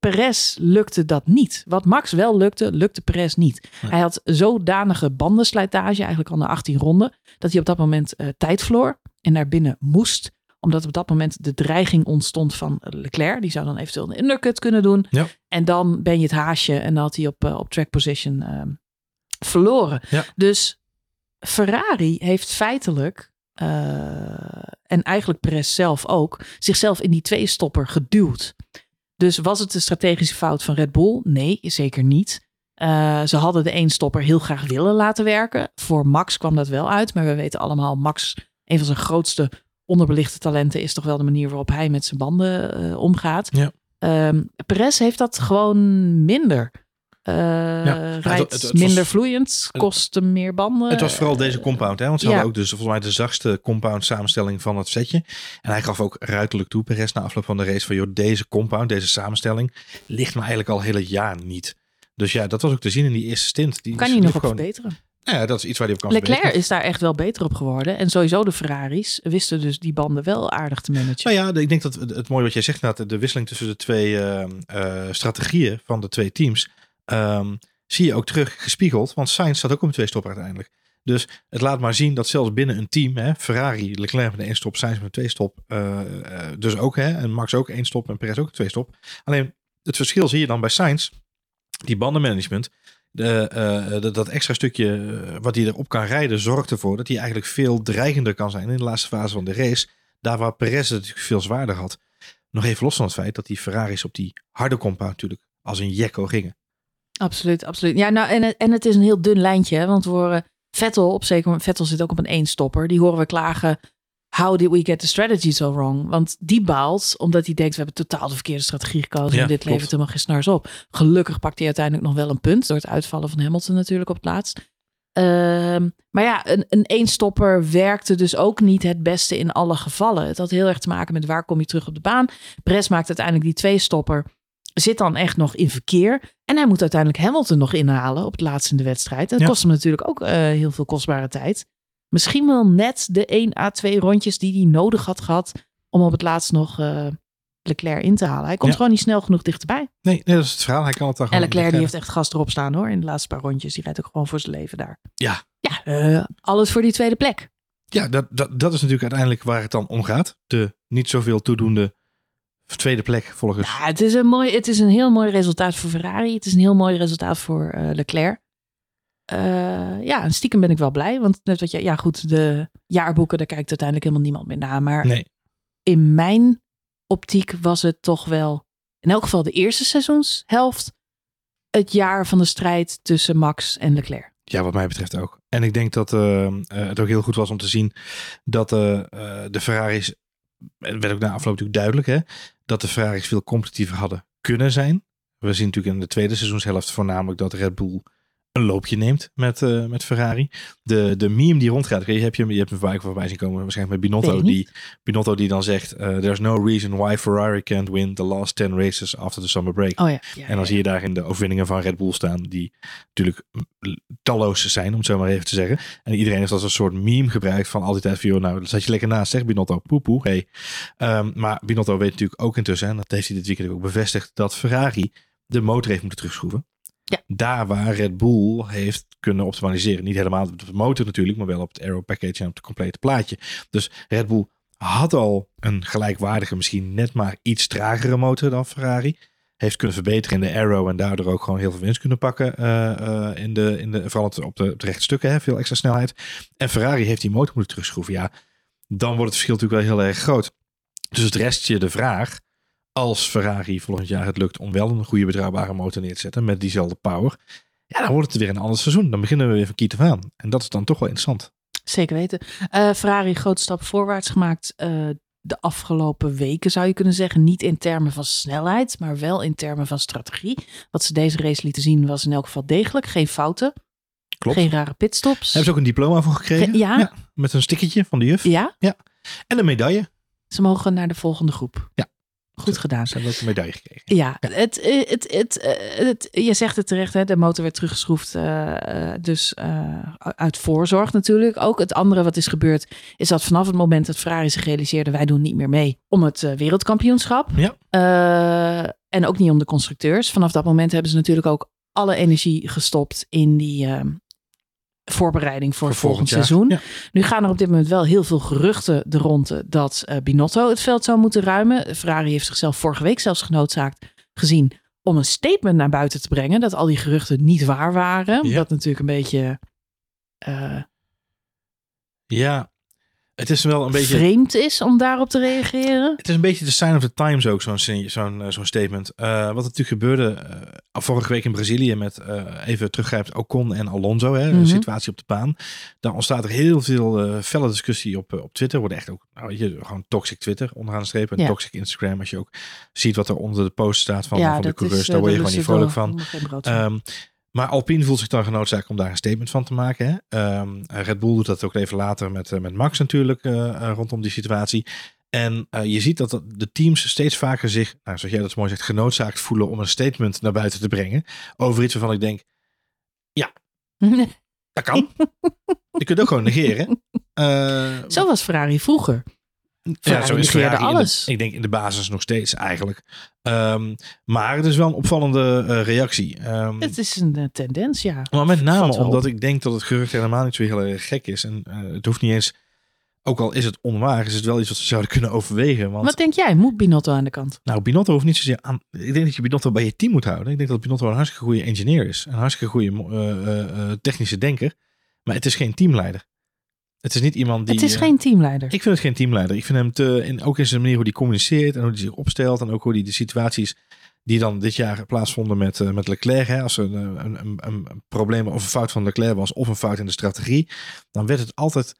Perez lukte dat niet. Wat Max wel lukte, lukte Perez niet. Hij had zodanige bandenslijtage, eigenlijk al na 18 ronden, dat hij op dat moment eh, tijd verloor en naar binnen moest omdat op dat moment de dreiging ontstond van Leclerc. Die zou dan eventueel een undercut kunnen doen. Ja. En dan ben je het haasje. En dan had hij op, eh, op track position ehm, verloren. Ja. Dus Ferrari heeft feitelijk... eh, en eigenlijk Perez zelf ook... zichzelf in die twee-stopper geduwd. Dus was het een strategische fout van Red Bull? Nee, zeker niet. Eh, ze hadden de één-stopper heel graag willen laten werken. Voor Max kwam dat wel uit. Maar we weten allemaal, Max, een van zijn grootste onderbelichte talenten is toch wel de manier waarop hij met zijn banden eh, omgaat. Ja. Ehm, Perez heeft dat gewoon minder. Eh, het- rijdt het- het minder was- vloeiend, kost hem meer banden. Het was vooral deze compound, hè? want ze ja. hadden ook dus volgens mij de zachtste compound samenstelling van het setje. En hij gaf ook ruiterlijk toe, Perez, na afloop van de race, van joh, deze compound, deze samenstelling, ligt me eigenlijk al heel het jaar niet. Dus ja, dat was ook te zien in die eerste stint. Die kan hij nog gewoon, verbeteren. Ja, dat is iets waar hij op kan Leclerc verbeteren. is daar echt wel beter op geworden. En sowieso de Ferraris wisten dus die banden wel aardig te managen. Nou ja, ik denk dat het, mooie wat jij zegt, dat de wisseling tussen de twee ehm, eh, strategieën van de twee teams, ehm, zie je ook terug gespiegeld. Want Sainz staat ook op een twee-stop uiteindelijk. Dus het laat maar zien dat zelfs binnen een team, hè, Ferrari, Leclerc met een één stop, Sainz met twee stop, eh, eh, dus ook, hè, en Max ook één stop en Perez ook twee stop. Alleen het verschil zie je dan bij Sainz, die bandenmanagement, de, eh, dat, extra stukje eh, wat hij erop kan rijden zorgt ervoor dat hij eigenlijk veel dreigender kan zijn in de laatste fase van de race. Daar waar Perez het natuurlijk veel zwaarder had. Nog even los van het feit dat die Ferraris op die harde compound natuurlijk als een jekko gingen. Absoluut, absoluut. Ja, nou, en, en het is een heel dun lijntje, want we horen Vettel op zeker Vettel zit ook op een één-stopper. Die horen we klagen, how did we get the strategy so wrong? Want die baalt, omdat hij denkt, we hebben totaal de verkeerde strategie gekozen Ja, en dit klopt. levert helemaal geen snars op. Gelukkig pakt hij uiteindelijk nog wel een punt, door het uitvallen van Hamilton natuurlijk op het laatst. Ehm, maar ja, een, een één-stopper werkte dus ook niet het beste in alle gevallen. Het had heel erg te maken met waar kom je terug op de baan. Perez maakt uiteindelijk die twee-stopper zit dan echt nog in verkeer. En hij moet uiteindelijk Hamilton nog inhalen op het laatst in de wedstrijd. En dat Ja. kost hem natuurlijk ook eh, heel veel kostbare tijd. Misschien wel net de 1 à 2 rondjes die hij nodig had gehad om op het laatst nog eh, Leclerc in te halen. Hij komt Ja. gewoon niet snel genoeg dichterbij. Nee, nee, dat is het verhaal. Hij kan het dan En Leclerc die heeft echt gas erop staan hoor in de laatste paar rondjes. Die rijdt ook gewoon voor zijn leven daar. Ja. Ja, eh, alles voor die tweede plek. Ja, dat, dat, dat is natuurlijk uiteindelijk waar het dan om gaat. De niet zoveel toedoende tweede plek volgens. Ja, het is, een mooi, het is een heel mooi resultaat voor Ferrari. Het is een heel mooi resultaat voor eh, Leclerc. Eh, ja, stiekem ben ik wel blij. Want net wat je, ja goed, de jaarboeken, daar kijkt uiteindelijk helemaal niemand meer naar. Maar Nee, in mijn optiek was het toch wel, in elk geval de eerste seizoenshelft, het jaar van de strijd tussen Max en Leclerc. ja, wat mij betreft ook. En ik denk dat eh, eh, het ook heel goed was om te zien dat de Ferraris, het werd ook na afloop natuurlijk duidelijk, hè, dat de Ferraris veel competitiever hadden kunnen zijn. We zien natuurlijk in de tweede seizoenshelft voornamelijk dat Red Bull een loopje neemt met, eh, met Ferrari. De, de meme die rondgaat, je hebt, hem, je hebt hem voorbij, voorbij zien komen, waarschijnlijk met Binotto, die. Binotto die dan zegt, eh, there's no reason why Ferrari can't win the last 10 races after the summer break. Oh ja. ja En dan zie je daarin de overwinningen van Red Bull staan, die natuurlijk talloos zijn, om het zo maar even te zeggen. En iedereen heeft als een soort meme gebruikt van altijd tijd van, joh, nou, daar zat je lekker naast, zeg Binotto, poepoe, hey. Ehm, maar Binotto weet natuurlijk ook intussen, en dat heeft hij dit weekend ook bevestigd, dat Ferrari de motor heeft moeten terugschroeven. Ja. Daar waar Red Bull heeft kunnen optimaliseren. Niet helemaal op de motor natuurlijk, maar wel op het aero package en op het complete plaatje. Dus Red Bull had al een gelijkwaardige, misschien net maar iets tragere motor dan Ferrari heeft kunnen verbeteren in de aero en daardoor ook gewoon heel veel winst kunnen pakken eh, eh, in de, in de, vooral op de, op stukken, hè, veel extra snelheid. En Ferrari heeft die motor moeten terugschroeven. Ja, dan wordt het verschil natuurlijk wel heel erg groot. Dus het rest je de vraag, als Ferrari volgend jaar het lukt om wel een goede betrouwbare motor neer te zetten met diezelfde power, ja, dan wordt het weer een ander seizoen. Dan beginnen we weer van kiet af aan. En dat is dan toch wel interessant. Zeker weten. Eh, Ferrari grote stap voorwaarts gemaakt eh, de afgelopen weken, zou je kunnen zeggen. Niet in termen van snelheid, maar wel in termen van strategie. Wat ze deze race lieten zien was in elk geval degelijk. Geen fouten, Klopt. geen rare pitstops. Hebben ze ook een diploma voor gekregen? Ge- ja. Met een stickertje van de juf. Ja, En een medaille. ze mogen naar de volgende groep. Ja. Goed gedaan. Ze hebben ook een medaille gekregen. Ja, het, eh, het, het, eh, het, je zegt het terecht, hè, de motor werd teruggeschroefd. eh, dus uit voorzorg natuurlijk. Ook het andere wat is gebeurd, is dat vanaf het moment dat Ferrari zich realiseerde: wij doen niet meer mee om het wereldkampioenschap. Ja. En ook niet om de constructeurs. Vanaf dat moment hebben ze natuurlijk ook alle energie gestopt in die voorbereiding voor, het volgend seizoen. Ja. Nu gaan er op dit moment wel heel veel geruchten de ronde dat eh, Binotto het veld zou moeten ruimen. Ferrari heeft zichzelf vorige week zelfs genoodzaakt gezien om een statement naar buiten te brengen dat al die geruchten niet waar waren. Ja. Wat natuurlijk een beetje eh, Ja, het is wel een beetje... vreemd is om daarop te reageren. Het is een beetje de sign of the times ook, zo'n eh, zo'n statement. Eh, wat natuurlijk gebeurde eh, vorige week in Brazilië met, even teruggrijpt, Ocon en Alonso, hè, Mhm. de situatie op de baan. Dan ontstaat er heel veel felle discussie op, op Twitter. Wordt echt ook, nou weet je, gewoon toxic Twitter onderaan de streep. En Ja. toxic Instagram, als je ook ziet wat er onder de post staat van, ja, van de coureurs, is, daar word je daar gewoon niet vrolijk van. Maar Alpine voelt zich dan genoodzaakt om daar een statement van te maken. Hè? Ehm, Red Bull doet dat ook even later met, eh, met Max natuurlijk eh, eh, rondom die situatie. En je ziet dat de teams steeds vaker zich, nou, zoals jij dat zo mooi zegt, genoodzaakt voelen om een statement naar buiten te brengen. Over iets waarvan ik denk, dat kan. je kunt ook gewoon negeren. Zo was Ferrari vroeger. Ferrari negeerde Ferrari in de- alles. ik denk in de basis nog steeds eigenlijk. Ehm, maar het is wel een opvallende eh, reactie. Ehm, Het is een eh, tendens, ja. maar met name omdat ik denk dat het gerucht helemaal niet zo heel erg gek is. En eh, het hoeft niet eens ook al is het onwaar, is het wel iets wat ze zouden kunnen overwegen. Want Wat denk jij? Moet Binotto aan de kant? nou, Binotto hoeft niet zozeer aan. Ik denk dat je Binotto bij je team moet houden. Ik denk dat Binotto een hartstikke goede engineer is. Een hartstikke goede technische denker. Maar het is geen teamleider. Het is niet iemand die. het is eh, geen teamleider. Ik vind het geen teamleider. Ik vind hem te, in, ook in zijn manier hoe hij communiceert en hoe hij zich opstelt. En ook hoe hij de situaties die dan dit jaar plaatsvonden met, eh, met Leclerc. Hè, als er een, een, een, een probleem of een fout van Leclerc was of een fout in de strategie. Dan werd het altijd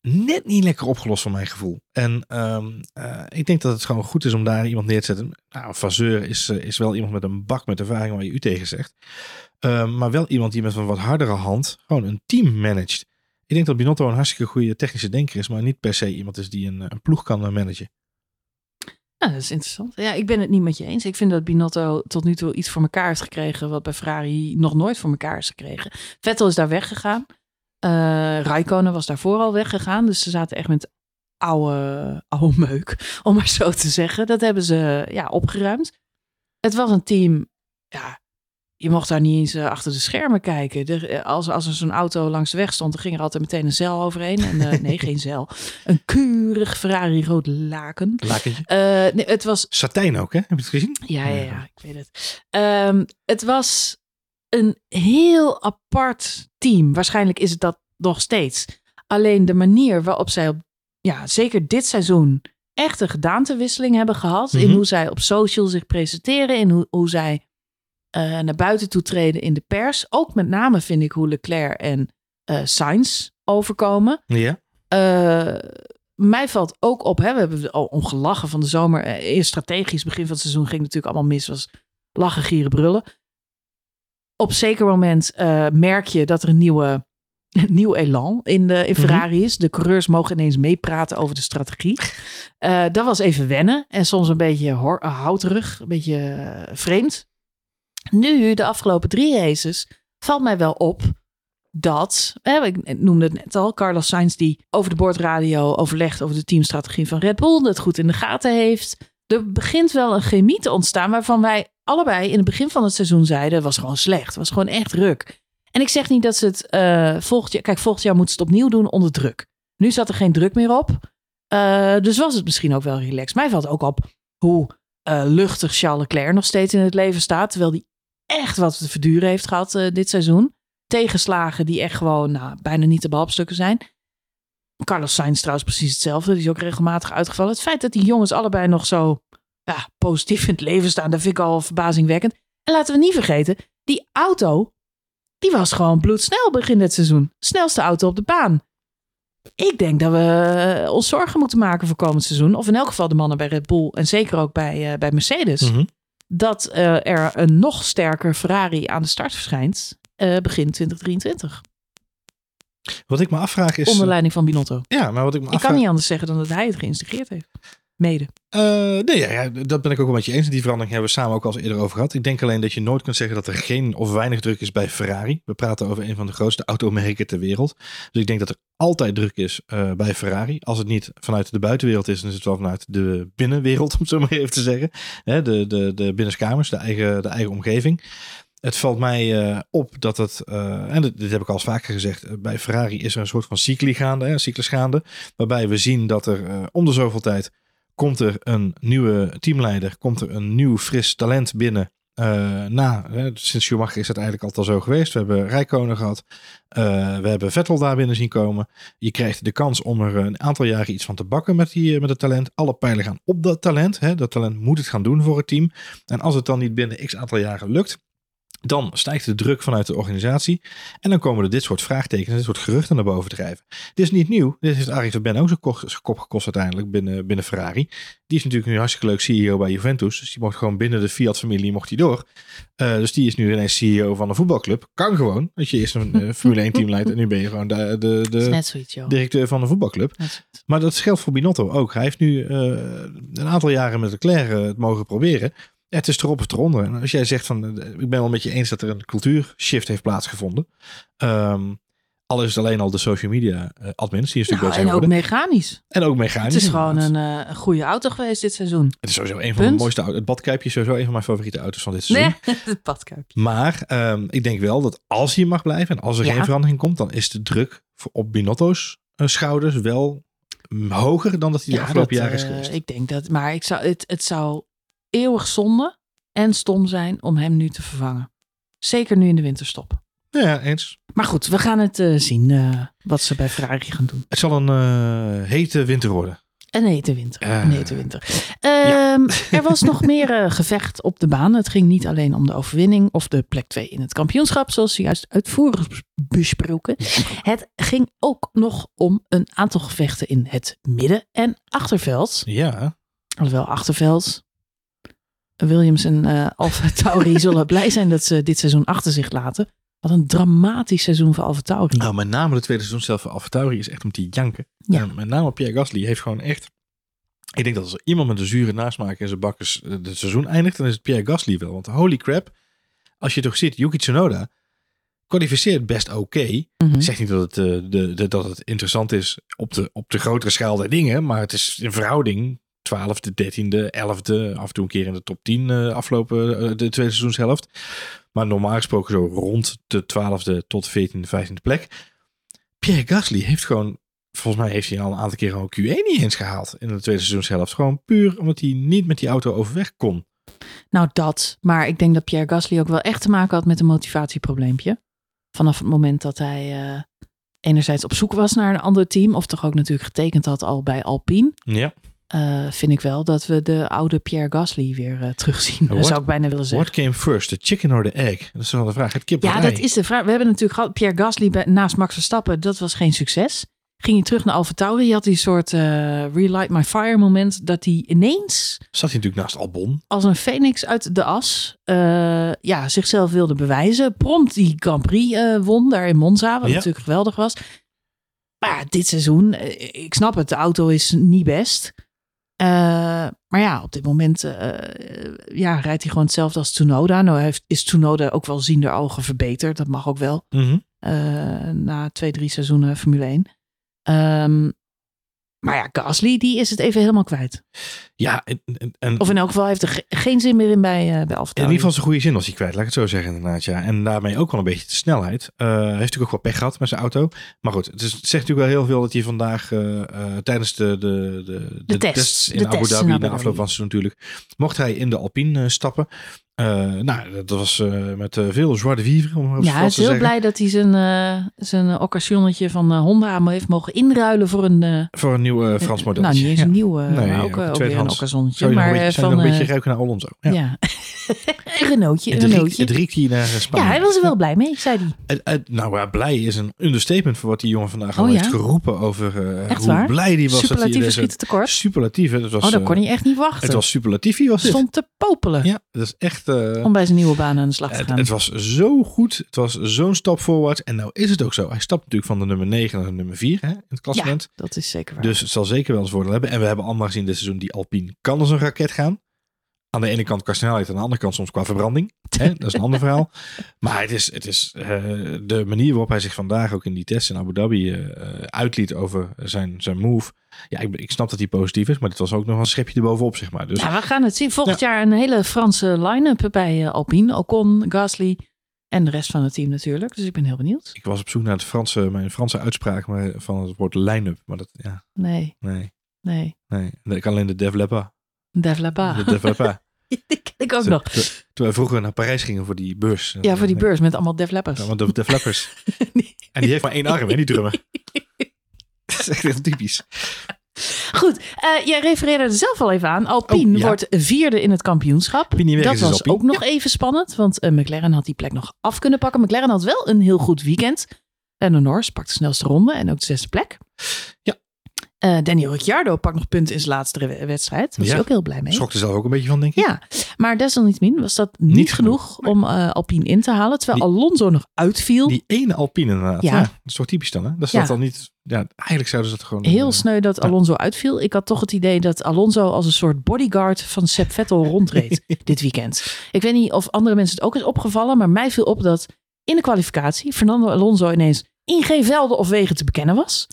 net niet lekker opgelost voor mijn gevoel. En ehm, eh, ik denk dat het gewoon goed is om daar iemand neer te zetten. Nou, Vazeur is, eh, is wel iemand met een bak met ervaring waar je u tegen zegt. Ehm, maar wel iemand die met een wat hardere hand gewoon een team managt. Ik denk dat Binotto een hartstikke goede technische denker is, maar niet per se iemand is die een, een ploeg kan eh, managen. Ja, dat is interessant. Ja, ik ben het niet met je eens. Ik vind dat Binotto tot nu toe iets voor elkaar heeft gekregen wat bij Ferrari nog nooit voor elkaar is gekregen. Vettel is daar weggegaan. Eh Raikkonen was daarvoor al weggegaan. Dus ze zaten echt met oude, oude meuk, om maar zo te zeggen. Dat hebben ze ja, opgeruimd. Het was een team, ja, je mocht daar niet eens eh, achter de schermen kijken. Er, eh, als, als er zo'n auto langs de weg stond, dan ging er altijd meteen een zeil overheen. En, eh, nee, geen zeil. Een keurig Ferrari rood laken. Lakentje. Nee, het was Satijn ook, hè? Heb je het gezien? ja, ja, ja, ik weet het. Ehm, het was een heel apart team. Waarschijnlijk is het dat nog steeds. Alleen de manier waarop zij op, ja, zeker dit seizoen echt een gedaantewisseling hebben gehad. In Mhm. hoe zij op social zich presenteren. In hoe, hoe zij eh, naar buiten toe treden in de pers. Ook met name vind ik hoe Leclerc en eh Sainz overkomen. Ja. Eh, mij valt ook op, hè, we hebben al ongelachen van de zomer. Eerst strategisch, begin van het seizoen ging natuurlijk allemaal mis. Was lachen, gieren, brullen. Op zeker moment merk je dat er een nieuwe, een nieuw elan in, de, in Ferrari is. De coureurs mogen ineens meepraten over de strategie. Dat was even wennen en soms een beetje houterig, een beetje vreemd. Nu, de afgelopen drie races, valt mij wel op dat, ik noemde het net al, Carlos Sainz die over de boordradio overlegt over de teamstrategie van Red Bull, dat goed in de gaten heeft. Er begint wel een chemie te ontstaan waarvan wij allebei in het begin van het seizoen zeiden, was gewoon slecht, was gewoon echt druk. En ik zeg niet dat ze het eh, volgend jaar, kijk volgend jaar moeten ze het opnieuw doen onder druk. Nu zat er geen druk meer op, Eh, dus was het misschien ook wel relaxed. Mij valt ook op hoe eh, luchtig Charles Leclerc nog steeds in het leven staat, terwijl hij echt wat te verduren heeft gehad eh, dit seizoen tegenslagen die echt gewoon nou, bijna niet te behalpstukken zijn. Carlos Sainz trouwens precies hetzelfde. Die is ook regelmatig uitgevallen. Het feit dat die jongens allebei nog zo ja, positief in het leven staan, dat vind ik al verbazingwekkend. En laten we niet vergeten, die auto, die was gewoon bloedsnel begin dit seizoen. Snelste auto op de baan. Ik denk dat we eh, ons zorgen moeten maken voor komend seizoen. Of in elk geval de mannen bij Red Bull en zeker ook bij, eh, bij Mercedes Mhm. dat eh, er een nog sterker Ferrari aan de start verschijnt begin 2023. Wat ik me afvraag is. Onder leiding van Binotto. ja, maar wat ik me Ik kan niet anders zeggen dan dat hij het geïnstigeerd heeft. Mede. Eh, nee, ja, dat ben ik ook wel met je eens. Die verandering hebben we samen ook al eens eerder over gehad. Ik denk alleen dat je nooit kunt zeggen dat er geen of weinig druk is bij Ferrari. We praten over een van de grootste automerken ter wereld. Dus ik denk dat er altijd druk is eh, bij Ferrari. Als het niet vanuit de buitenwereld is, dan is het wel vanuit de binnenwereld, om het zo maar even te zeggen. De, de, de binnenskamers, de eigen, de eigen omgeving. Het valt mij eh, op dat het, en dit, heb ik al eens vaker gezegd, bij Ferrari is er een soort van cycli gaande, hè, gaande. Waarbij we zien dat er om de zoveel tijd komt er een nieuwe teamleider, komt er een nieuw fris talent binnen. Eh, na, hè, sinds Schumacher is het eigenlijk altijd al zo geweest. We hebben Rijkonen gehad. Eh, we hebben Vettel daar binnen zien komen. Je krijgt de kans om er een aantal jaren iets van te bakken met, die, eh, met het talent. Alle pijlen gaan op dat talent. Hè. Dat talent moet het gaan doen voor het team. En als het dan niet binnen x aantal jaren lukt, dan stijgt de druk vanuit de organisatie. En dan komen er dit soort vraagtekens, dit soort geruchten naar boven drijven. Dit is niet nieuw. Dit heeft Arie Verben ook zijn ko- zijn kop gekost uiteindelijk binnen, binnen Ferrari. Die is natuurlijk nu hartstikke leuk CEO bij Juventus. Dus die mocht gewoon binnen de Fiat-familie mocht hij door. Eh, dus die is nu ineens CEO van een voetbalclub. Kan gewoon. Dat je eerst een eh, Formule 1 team leidt en nu ben je gewoon de, de, de directeur van een voetbalclub. Maar dat geldt voor Binotto ook. Hij heeft nu eh, een aantal jaren met Leclerc het mogen proberen. Het is erop of eronder. En als jij zegt van, eh, ik ben wel met je eens dat er een cultuurshift heeft plaatsgevonden. Ehm, al is het alleen al de social media eh, admins, die is natuurlijk Nou, en ook mechanisch. En ook mechanisch. Het is gewoon een, een goede auto geweest dit seizoen. Het is sowieso een van de mooiste auto's. Het badkuipje is sowieso een van mijn favoriete auto's van dit seizoen. Nee, het badkuipje. Maar ehm, ik denk wel dat als hij mag blijven en als er Ja. geen verandering komt, dan is de druk voor- op Binotto's schouders wel hoger dan dat hij de afgelopen jaren is geweest. Ik denk dat, maar ik zou, het, het zou eeuwig zonde en stom zijn om hem nu te vervangen. Zeker nu in de winterstop. Ja, eens. Maar goed, we gaan het eh, zien eh, wat ze bij Ferrari gaan doen. Het zal een eh, hete winter worden. Een hete winter. Een hete winter. Ehm, Er was nog meer gevecht op de baan. Het ging niet alleen om de overwinning of de plek 2 in het kampioenschap, zoals juist uitvoerig bes- besproken. Het ging ook nog om een aantal gevechten in het midden- en achterveld. Ja, Alhoewel achterveld. Williams en eh Alfa Tauri zullen blij zijn dat ze dit seizoen achter zich laten. Wat een dramatisch seizoen voor Alfa Tauri. nou met name de tweede seizoen zelf van AlphaTauri is echt om te janken. Ja. En met name Pierre Gasly heeft gewoon echt... Ik denk dat als er iemand met een zure nasmaak in zijn bakkers eh, het seizoen eindigt, dan is het Pierre Gasly wel. Want holy crap, als je toch ziet, Yuki Tsunoda kwalificeert best oké. Mhm. Ik zeg niet dat het, eh, de, de, dat het interessant is op de, op de grotere schaal der dingen, maar het is in verhouding 12e, 13e, 11e, af en toe een keer in de top 10 eh, afgelopen eh, de tweede seizoenshelft. Maar normaal gesproken zo rond de 12e tot 14e, 15e plek. Pierre Gasly heeft gewoon, volgens mij heeft hij al een aantal keer al Q1 niet eens gehaald in de tweede seizoenshelft. Gewoon puur omdat hij niet met die auto overweg kon. Nou, dat. Maar ik denk dat Pierre Gasly ook wel echt te maken had met een motivatieprobleempje. Vanaf het moment dat hij eh, enerzijds op zoek was naar een ander team, of toch ook natuurlijk getekend had al bij Alpine, Ja. Eh, vind ik wel dat we de oude Pierre Gasly weer eh, terugzien. What- zou ik bijna willen zeggen. What came first, the chicken or the egg? Dat is wel de vraag. Het kip Ja, dat ei? is de vraag. We hebben natuurlijk gehad, Pierre Gasly bij, naast Max Verstappen, dat was geen succes. Ging hij terug naar Alfa Tauri, hij had die soort eh relight my fire moment, dat hij ineens Zat hij natuurlijk naast Albon. als een phoenix uit de as ja, zichzelf wilde bewijzen. Prompt die Grand Prix won daar in Monza, wat Ja. natuurlijk geweldig was. Maar dit seizoen, ik snap het, de auto is niet best. Eh, maar ja, op dit moment eh, ja, rijdt hij gewoon hetzelfde als Tsunoda. Nou heeft, is Tsunoda ook wel ziender ogen verbeterd. Dat mag ook wel. Mhm. eh, na twee, drie seizoenen Formule 1. Ehm, maar ja, Gasly, die is het even helemaal kwijt. Ja, en, en, Of in elk geval heeft er ge- geen zin meer in bij, eh bij Alfa in ieder geval zijn goede zin was hij kwijt, laat ik het zo zeggen inderdaad. Ja. En daarmee ook wel een beetje de snelheid. Hij heeft natuurlijk ook wel pech gehad met zijn auto. Maar goed, het, is, het zegt natuurlijk wel heel veel dat hij vandaag eh, tijdens de, de, de, de, tests, in de Abu Dhabi, na afloop van seizoen natuurlijk, mocht hij in de Alpine stappen. Nou, dat was met veel de vivre, om Ja, hij is heel zeggen. blij dat hij zijn, zijn occasionnetje van Honda heeft mogen inruilen voor een... Voor een nieuw Frans model. nou, niet eens een nieuw, Nee, maar ook ook, eh, weer een Maar een beetje, eh, van... een eh, beetje ruiken naar Alonso? Ja. ja. een Renaultje, Het, een riekt, Renaultje. het riekt hier naar eh, Spanje. Ja, hij was er wel blij mee, zei hij. Het- het- nou ja, blij is een understatement voor wat die jongen vandaag al Oh, heeft ja? geroepen over eh, Echt hoe waar? blij die was. dat hij deze- tekort. Superlatief? Dat was, Oh, dat eh, kon hij echt niet wachten. Het was superlatiefie, was dit. Stond te popelen Ja, dat is echt... eh, om bij zijn nieuwe baan aan de slag te het, gaan. het was zo goed. Het was zo'n stap voorwaarts. En nou is het ook zo. Hij stapt natuurlijk van de nummer 9 naar de nummer 4 hè, in het klassement. dat is zeker waar. Dus het zal zeker wel eens voordeel hebben. En we hebben allemaal gezien dit seizoen die Alpine kan als een raket gaan. Aan de ene kant qua snelheid, aan de andere kant soms qua verbranding. Hè? Dat is een ander verhaal. Maar het is, het is eh, de manier waarop hij zich vandaag ook in die test in Abu Dhabi eh, eh, uitliet over zijn, zijn move. Ja, ik, ik snap dat hij positief is, maar dit was ook nog een schepje erbovenop, zeg maar. Dus Ja, we gaan het zien. Volgend jaar een hele Franse line-up bij Alpine. Ocon, Gasly en de rest van het team natuurlijk. Dus ik ben heel benieuwd. ik was op zoek naar het Franse, mijn Franse uitspraak maar van het woord line-up. Maar dat, ja, Nee, nee, nee. Nee. Ik kan alleen de developer. Dave Laba. De developer. Die ken ik ook nog. toen- wij vroeger naar Parijs gingen voor die beurs. Ja, voor die beurs met allemaal Def Leppers. Ja, want de, de flappers. En die heeft maar één arm, hè, die drummer. Dat is echt heel typisch. Goed, eh, jij refereerde er zelf al even aan. Alpine Oh, ja. wordt vierde in het kampioenschap. Dat is, is was ook nog even spannend, want eh, McLaren had die plek nog af kunnen pakken. McLaren had wel een heel goed weekend. Lando Norris pakt de snelste ronde en ook de zesde plek. Ja. Eh, Daniel Ricciardo pakt nog punten in zijn laatste we- wedstrijd. Daar was Ja. hij ook heel blij mee. Schrok er zelf ook een beetje van, denk ik. Ja, maar desalniettemin was dat niet, Niet genoeg, genoeg. om eh, Alpine in te halen. Terwijl Alonso nog uitviel. Die ene Alpine inderdaad. Ja. Ja. dat is toch typisch dan, hè? Dat is Ja. dat dan niet... Ja, eigenlijk zouden ze dat gewoon... Heel eh, sneu dat Alonso uitviel. Ik had toch het idee dat Alonso als een soort bodyguard van Seb Vettel rondreed dit weekend. Ik weet niet of andere mensen het ook is opgevallen, maar mij viel op dat in de kwalificatie Fernando Alonso ineens in geen velden of wegen te bekennen was.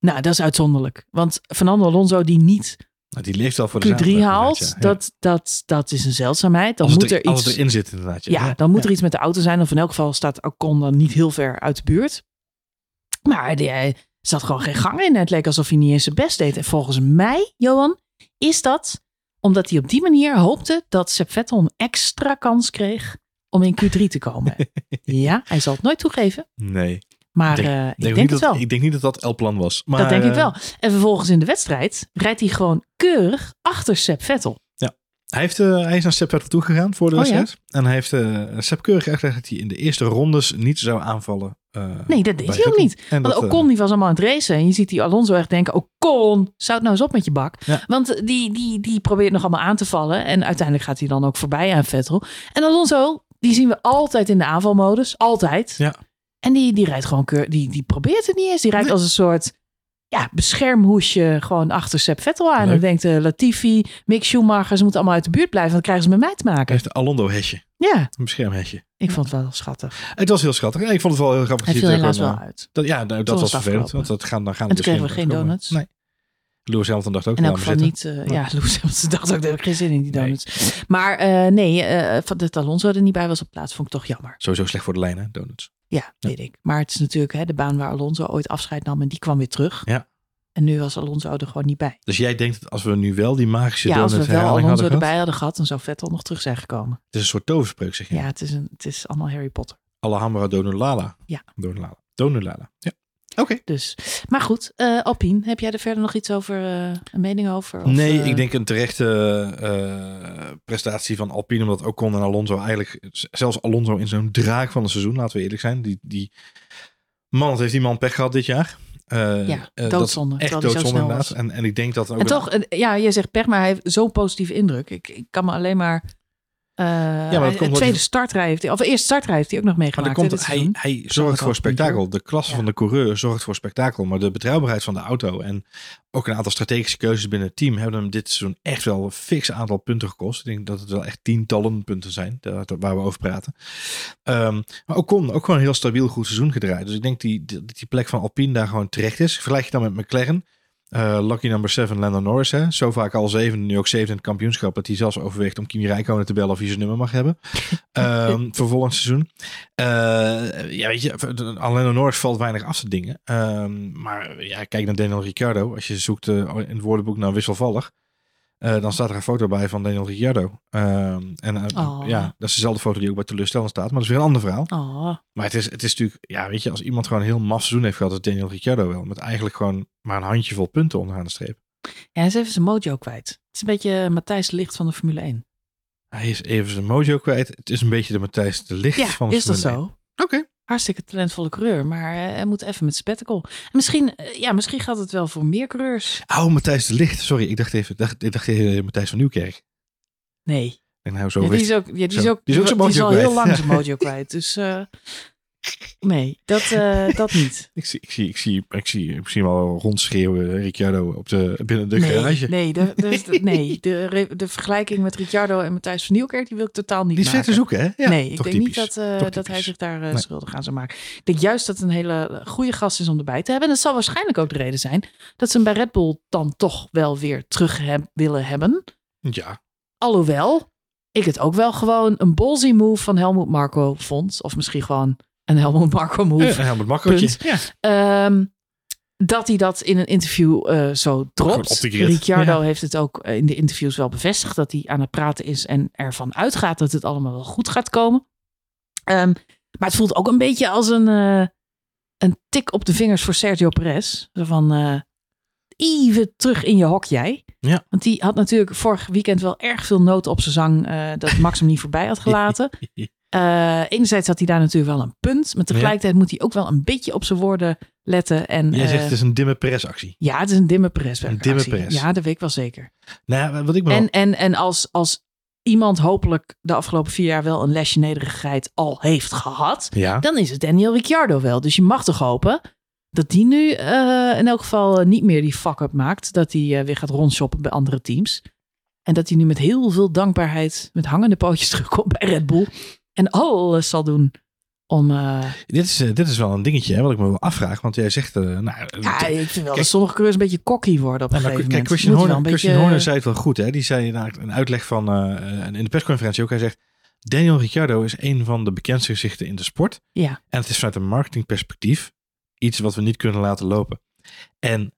Nou, dat is uitzonderlijk. Want Fernando Alonso die niet nou, die leeft al voor de Q3 zaterdag, haalt, ja. Ja. dat, dat, dat is een zeldzaamheid. Dan als moet er als iets... het erin zit inderdaad. Ja, dan moet er iets met de auto zijn. Of in elk geval staat Ocon dan niet heel ver uit de buurt. Maar die, hij, zat gewoon geen gang in. Het leek alsof hij niet eens zijn best deed. En volgens mij, Johan, is dat omdat hij op die manier hoopte dat Sepp Vettel een extra kans kreeg om in Q3 te komen. ja, hij zal het nooit toegeven. Nee. Maar denk- eh, ik denk dat, het wel. Ik denk niet dat dat el plan was. Maar, dat denk ik eh, wel. En vervolgens in de wedstrijd rijdt hij gewoon keurig achter Sepp Vettel. Hij, heeft, eh, hij is naar Sepp Vettel toegegaan voor de Oh, ja? En hij heeft uh, Sepp keurig uitgelegd dat hij in de eerste rondes niet zou aanvallen. eh, Nee, dat deed hij ook niet. En Want dat, eh, Ocon die was allemaal aan het racen. En je ziet die Alonso echt denken, Ocon, zou het nou eens op met je bak. Ja. Want die, die, die probeert nog allemaal aan te vallen. En uiteindelijk gaat hij dan ook voorbij aan Vettel. En Alonso, die zien we altijd in de aanvalmodus. Altijd. Ja. En die, die rijdt gewoon keur, die, die probeert het niet eens. Die rijdt als een soort ja, beschermhoesje gewoon achter Sepp Vettel aan. Leuk. En denkt uh, Latifi, Mick Schumacher, ze moeten allemaal uit de buurt blijven. Want dan krijgen ze met mij te Hij maken. heeft een Alondo-hesje. Ja, Een beschermhesje. ik vond het wel schattig. Het was heel schattig. En ik vond het wel heel grappig. Hij viel hij helaas wel uit. Dat, ja, nou, dat was vervelend. Want dat gaan, dan gaan En we toen dus kregen we geen donuts. Nee. Lewis Hamilton dacht ook, In geval maar niet. eh, ja, Lewis Hamilton dacht ook, daar heb ik geen zin in die Nee. donuts. Maar eh, nee, eh, van dat Alonso er niet bij was op plaats, vond ik toch jammer. Sowieso slecht voor de lijn, hè, donuts. Ja, weet ik. Maar het is natuurlijk hè, de baan waar Alonso ooit afscheid nam en die kwam weer terug. Ja. En nu was Alonso er gewoon niet bij. Dus jij denkt dat als we nu wel die magische ja, als we wel Alonso hadden gehad, erbij hadden gehad, dan zou Vettel nog terug zijn gekomen. Het is een soort toverspreuk, zeg je. Ja, het, is een, het is allemaal Harry Potter. Alhambra Donulala. Ja. Donulala. Donulala. Ja. Oké. Dus, maar goed, eh Alpine, heb jij er verder nog iets over, eh, een mening over? Of, Nee, eh, ik denk een terechte eh, prestatie van Alpine. Omdat Ocon en Alonso eigenlijk... Zelfs Alonso in zo'n draak van het seizoen, laten we eerlijk zijn. Die, die man, heeft die man pech gehad dit jaar. Eh, Ja, eh, doodzonde, Echt doodzonde inderdaad. En, en ik denk dat ook... En toch, ja, je zegt pech, maar hij heeft zo'n positieve indruk. Ik, ik kan me alleen maar... eh maar dat komt een omdat tweede hij- startrij heeft hij, of eerste startrij heeft hij ook nog Maar meegemaakt. komt het, dit hij, hij zorgt voor spektakel. De klasse Ja. van de coureur zorgt voor spektakel. Maar de betrouwbaarheid van de auto en ook een aantal strategische keuzes binnen het team hebben hem dit seizoen echt wel een fix aantal punten gekost. Ik denk dat het wel echt tientallen punten zijn waar we over praten. Ehm, maar ook kon ook gewoon een heel stabiel goed seizoen gedraaid. Dus ik denk die, die, die plek van Alpine daar gewoon terecht is. Vergelijk je dan met McLaren. Eh, lucky number 7, Lando Norris. Hè? Zo vaak al zeven, nu ook zeven in het kampioenschap. Dat hij zelfs overweegt om Kimi Räikkönen te bellen of hij zijn nummer mag hebben. Ehm, voor volgend seizoen. Eh, ja, weet je, aan Lando Norris valt weinig af te dingen. Ehm, maar ja, kijk naar Daniel Ricciardo. Als je zoekt eh, in het woordenboek naar wisselvallig. Eh, dan staat er een foto bij van Daniel Ricciardo. Ehm, en eh, Oh. ja, dat is dezelfde foto die ook bij teleurstellend staat. Maar dat is weer een ander verhaal. Oh, Maar het is, het is natuurlijk, ja, weet je, als iemand gewoon een heel maf seizoen heeft gehad, als Daniel Ricciardo wel. Met eigenlijk gewoon maar een handjevol punten onderaan de streep. ja, hij is even zijn mojo kwijt. Het is een beetje Matthijs Licht van de Formule 1. Hij is even zijn mojo kwijt. Het is een beetje de Matthijs de Licht Ja, van de is dat Formule zo? 1. Oké. Hartstikke talentvolle coureur, maar eh, hij moet even met spectacle. Misschien, eh, ja, misschien gaat het wel voor meer coureurs. Oh, Matthijs de Licht. Sorry, ik dacht even, ik dacht, ik dacht even Matthijs van Nieuwkerk. Nee, En nou zo ja, die is ook, ja, die is ook, die is ook zijn die is mojo al heel lang zijn mojo kwijt. Dus eh, nee, dat, eh, dat niet. Ik zie, ik zie, ik zie, ik zie, ik zie hem al rondschreeuwen, Ricciardo, op de, binnen de nee, garage. nee, de, de, nee de, de vergelijking met Ricciardo en Matthijs van Nieuwkerk, die wil ik totaal niet Die maken. te zoeken, hè? Ja, nee, ik denk typisch. niet dat, eh, dat hij zich daar eh, Nee. schuldig aan zou maken. Ik denk juist dat het een hele goede gast is om erbij te hebben. En dat zal waarschijnlijk ook de reden zijn dat ze hem bij Red Bull dan toch wel weer terug heb- willen hebben. Ja, Alhoewel ik het ook wel gewoon een ballsy move van Helmut Marco vond. Of misschien gewoon een Helmut Marco move. een Helmut Marcootje. Punt. Ja. Ehm, dat hij dat in een interview eh, zo dropt. Ricciardo Ja. heeft het ook eh, in de interviews wel bevestigd dat hij aan het praten is en ervan uitgaat dat het allemaal wel goed gaat komen. Ehm, maar het voelt ook een beetje als een, eh, een tik op de vingers voor Sergio Perez. Zo van eh, even terug in je hok jij. Ja. Want die had natuurlijk vorig weekend wel erg veel noten op zijn zang eh, dat Max hem niet voorbij had gelaten. Eh, enerzijds had hij daar natuurlijk wel een punt. Maar tegelijkertijd moet hij ook wel een beetje op zijn woorden letten. En, Jij eh, zegt het is een dimme pressactie. ja, het is een dimme Perez. Een dimme Perez. Ja, dat weet ik wel zeker. Nou, wat ik me wel- En, en, en als, als iemand hopelijk de afgelopen vier jaar wel een lesje nederigheid al heeft gehad, ja. dan is het Daniel Ricciardo wel. Dus je mag toch hopen dat die nu eh, in elk geval eh, niet meer die fuck-up maakt. Dat hij eh, weer gaat rondshoppen bij andere teams. En dat hij nu met heel veel dankbaarheid, met hangende pootjes terugkomt bij Red Bull. En alles zal doen om... eh, Dit, is, eh, dit is wel een dingetje hè, wat ik me wel afvraag. Want jij zegt, eh, nou, ja, ik vind wel Kijk- dat sommige coureurs een beetje cocky worden op een gegeven kijk, moment. Christian Horner, een Christian beetje- Horner zei het wel goed. Hè? Die zei na een uitleg van in de persconferentie ook. Hij zegt, Daniel Ricciardo is een van de bekendste gezichten in de sport. Ja, En het is vanuit een marketingperspectief iets wat we niet kunnen laten lopen. En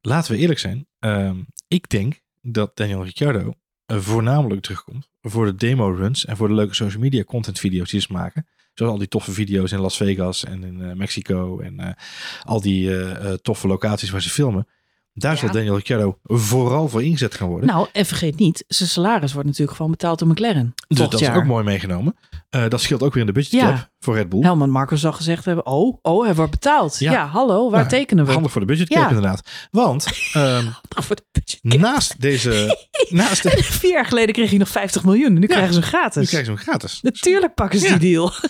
laten we eerlijk zijn. ehm, ik denk dat Daniel Ricciardo voornamelijk terugkomt voor de demo runs en voor de leuke social media content video's die ze maken. Zoals al die toffe video's in Las Vegas en in eh, Mexico en eh, al die eh, eh, toffe locaties waar ze filmen. Daar Ja. zal Daniel Ricciardo vooral voor ingezet gaan worden. Nou, en vergeet niet, zijn salaris wordt natuurlijk gewoon betaald door McLaren. dus dat is ook mooi meegenomen. Eh, dat scheelt ook weer in de budgetcap Ja. voor Red Bull. Helman Marco zal gezegd hebben, oh, oh, hij wordt betaald. Ja. Ja, hallo, waar Nou, tekenen we? Handig voor de budgetcap Ja. inderdaad. Want ehm, Voor de budget. naast deze... naast de, Vier jaar geleden kreeg hij nog 50 miljoen. Nu krijgen ze hem nu gratis. krijg je hem gratis. Natuurlijk pakken ze die deal.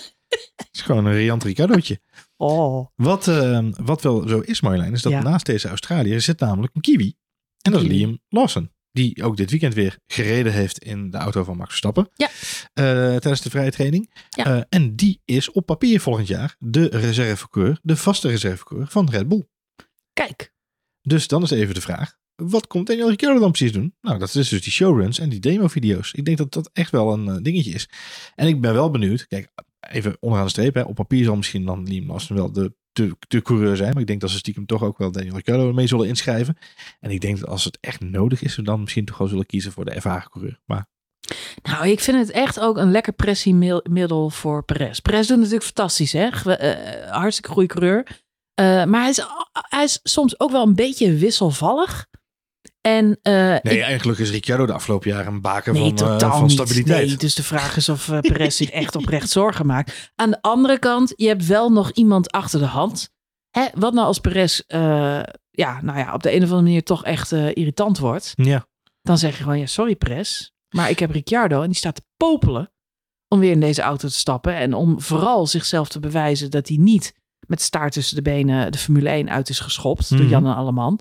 Het is gewoon een riant Ricardootje. Oh, Wat, ehm, wat wel zo is, Marjolein, is dat naast deze Australiër zit namelijk een Kiwi. En dat is. Liam Lawson. Die ook dit weekend weer gereden heeft in de auto van Max Verstappen. Ja. Eh, tijdens de vrije training. Ja. Eh, en die is op papier volgend jaar de reservecoureur, de vaste reservecoureur van Red Bull. kijk. Dus dan is even de vraag. Wat komt Daniel Ricciardo dan precies doen? Nou, dat is dus die showruns en die demo-video's. Ik denk dat dat echt wel een eh, dingetje is. En ik ben wel benieuwd. Kijk, even onderaan de streep. Hè. Op papier zal misschien dan Liam Lawson wel de, de, de coureur zijn. Maar ik denk dat ze stiekem toch ook wel Daniel Ricciardo mee zullen inschrijven. En ik denk dat als het echt nodig is, ze dan misschien toch wel zullen kiezen voor de ervaren coureur. Maar Nou, ik vind het echt ook een lekker pressiemiddel voor Perez. Perez doet natuurlijk fantastisch, hè? Ge- eh, hartstikke goede coureur. Eh, maar hij is, hij is soms ook wel een beetje wisselvallig. En eh, nee, ik- eigenlijk is Ricciardo de afgelopen jaren een baken nee, van, totaal van stabiliteit. Nee, dus de vraag is of eh, Perez zich echt oprecht zorgen maakt. Aan de andere kant, je hebt wel nog iemand achter de hand. Hè, wat nou als Perez ja, nou ja, op de een of andere manier toch echt irritant wordt? Ja, Dan zeg je gewoon, ja, sorry Perez. Maar ik heb Ricciardo en die staat te popelen om weer in deze auto te stappen. En om vooral zichzelf te bewijzen dat hij niet met staart tussen de benen de Formule 1 uit is geschopt door Mhm. Jan en Alleman.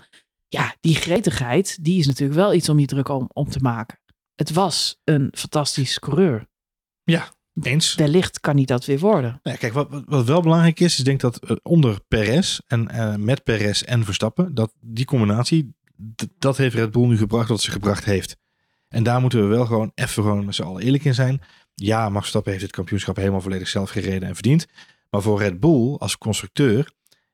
Ja, die gretigheid, die is natuurlijk wel iets om je druk om, om te maken. Het was een fantastisch coureur. eens. Wellicht kan hij dat weer worden. Nou, kijk, wat, wat- wel belangrijk is, is ik denk dat eh, onder Perez en eh, met Perez en Verstappen, dat die combinatie, dat heeft Red Bull nu gebracht wat ze gebracht heeft. En daar moeten we wel gewoon even gewoon met z'n allen eerlijk in zijn. Ja, Max Verstappen heeft het kampioenschap helemaal volledig zelf gereden en verdiend. Maar voor Red Bull als constructeur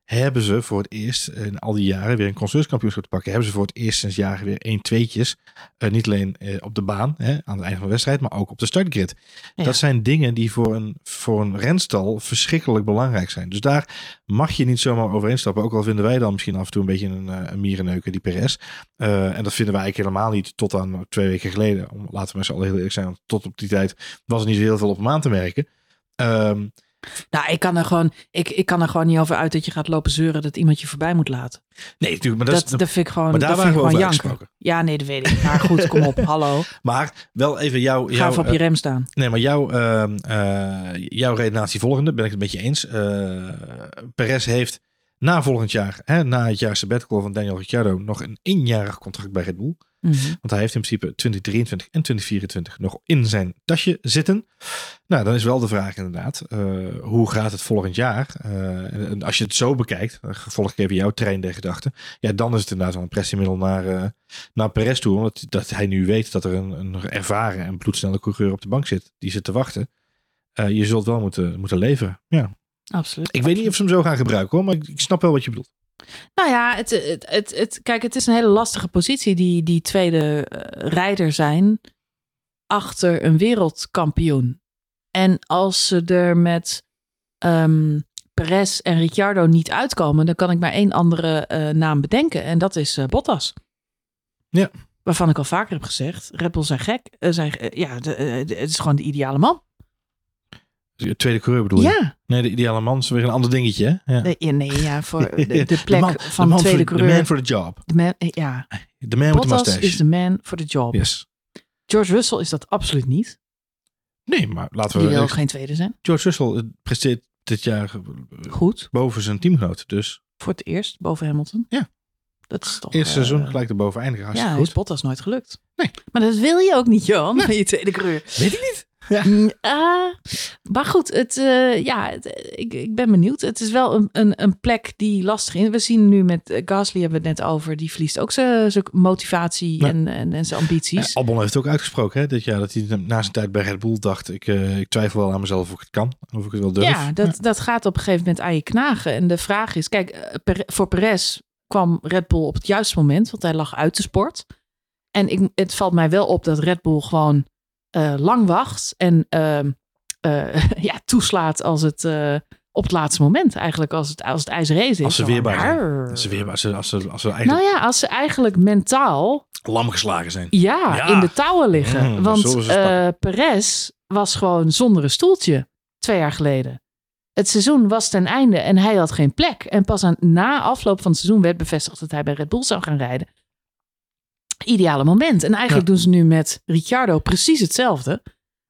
hebben ze voor het eerst in al die jaren weer een constructeurskampioenschap te pakken. Hebben ze voor het eerst sinds jaren weer 1 tweetjes. Eh, niet alleen eh, op de baan hè, aan het einde van de wedstrijd, maar ook op de startgrid. Ja. Dat zijn dingen die voor een, voor een renstal verschrikkelijk belangrijk zijn. Dus daar mag je niet zomaar overheen stappen. Ook al vinden wij dan misschien af en toe een beetje een, eh, een mierenneuker, die Perez. En dat vinden wij eigenlijk helemaal niet tot aan twee weken geleden. Om, laten we met z'n allen heel eerlijk zijn. want Tot op die tijd was er niet zo heel veel op hem aan te merken. Ehm, Nou, ik kan, er gewoon, ik, ik kan er gewoon niet over uit dat je gaat lopen zeuren dat iemand je voorbij moet laten. nee, natuurlijk. Maar, dat, Dat, is, dat vind ik gewoon, maar daar dat waren vind we ik gewoon janken. Ja, nee, dat weet ik. Maar goed, kom op. Hallo. Maar wel even jouw... Ga op eh, je rem staan. Nee, maar jouw, ehm, eh, jouw redenatie volgende, ben ik het met je eens. Eh Perez heeft na volgend jaar, hè, na het jaar sabbatical van Daniel Ricciardo, nog een eenjarig contract bij Red Bull. Mhm. Want hij heeft in principe 2023 en 2024 nog in zijn tasje zitten. Nou, dan is wel de vraag inderdaad, eh, hoe gaat het volgend jaar? Eh, en- en als je het zo bekijkt, uh, volg ik even jouw trein der gedachten. Ja, dan is het inderdaad wel een pressiemiddel naar, eh naar Perez toe. Omdat dat hij nu weet dat er een, een ervaren en bloedsnelle coureur op de bank zit. Die zit te wachten. Eh, je zult wel moeten, moeten leveren. Ja. Absoluut. Ik weet niet of ze hem zo gaan gebruiken hoor, maar ik, ik snap wel wat je bedoelt. Nou ja, het, het, het, het- kijk, het is een hele lastige positie die, die tweede eh, rijder zijn achter een wereldkampioen. En als ze er met ehm Perez en Ricciardo niet uitkomen, dan kan ik maar één andere eh, naam bedenken. En dat is eh, Bottas. Ja. Waarvan ik al vaker heb gezegd, Red Bull zijn gek. zijn, ja, de, de- het is gewoon de ideale man. De tweede coureur bedoel je? Ja, Nee, de ideale man is weer een ander dingetje. Hè? Ja. nee, ja, nee, ja, voor de, de plek man- van de man tweede voor, coureur. De man for the job. De man- eh, ja, De man with the Bottas mustache. is de man for the job. Yes. George Russell is dat absoluut niet. Nee, maar laten Die we... wil ook geen tweede zijn. George Russell eh, presteert dit jaar eh, Goed. boven zijn teamgenoot. Dus Voor het eerst boven Hamilton. Ja. Dat is toch... eerste seizoen gelijk erboven eindigen. Ja, Hartstikke is goed. Bottas nooit gelukt. Nee. Maar dat wil je ook niet, Johan, je tweede coureur. Weet ik niet. Ja. Ah, maar goed, het, eh, ja, het- ik, ik ben benieuwd. Het is wel een, een, een plek die lastig is. We zien nu met eh, Gasly, hebben we het net over, die verliest ook zijn motivatie Ja. en, en, en zijn ambities. Ja, Albon heeft het ook uitgesproken hè, dit jaar. Dat hij na zijn tijd bij Red Bull dacht. Ik, eh, ik twijfel wel aan mezelf of ik het kan. Of ik het wel durf. Ja, dat, dat gaat op een gegeven moment aan je knagen. En de vraag is, kijk, eh, Per- voor Perez kwam Red Bull op het juiste moment, want hij lag uit de sport. En ik, het valt mij wel op dat Red Bull gewoon eh, lang wacht en ehm, eh, ja, toeslaat als het eh, op het laatste moment eigenlijk, als het, als het ijs race is. Als ze weerbaar. Als ze weer als ze, als ze, als ze eigenlijk Nou ja, als ze eigenlijk mentaal lam geslagen zijn. ja, Ja. in de touwen liggen. Mm, Want spakken. Perez was gewoon zonder een stoeltje twee jaar geleden. Het seizoen was ten einde en hij had geen plek. En pas aan, na afloop van het seizoen werd bevestigd dat hij bij Red Bull zou gaan rijden. Ideale moment. En eigenlijk doen ze nu met Ricciardo precies hetzelfde.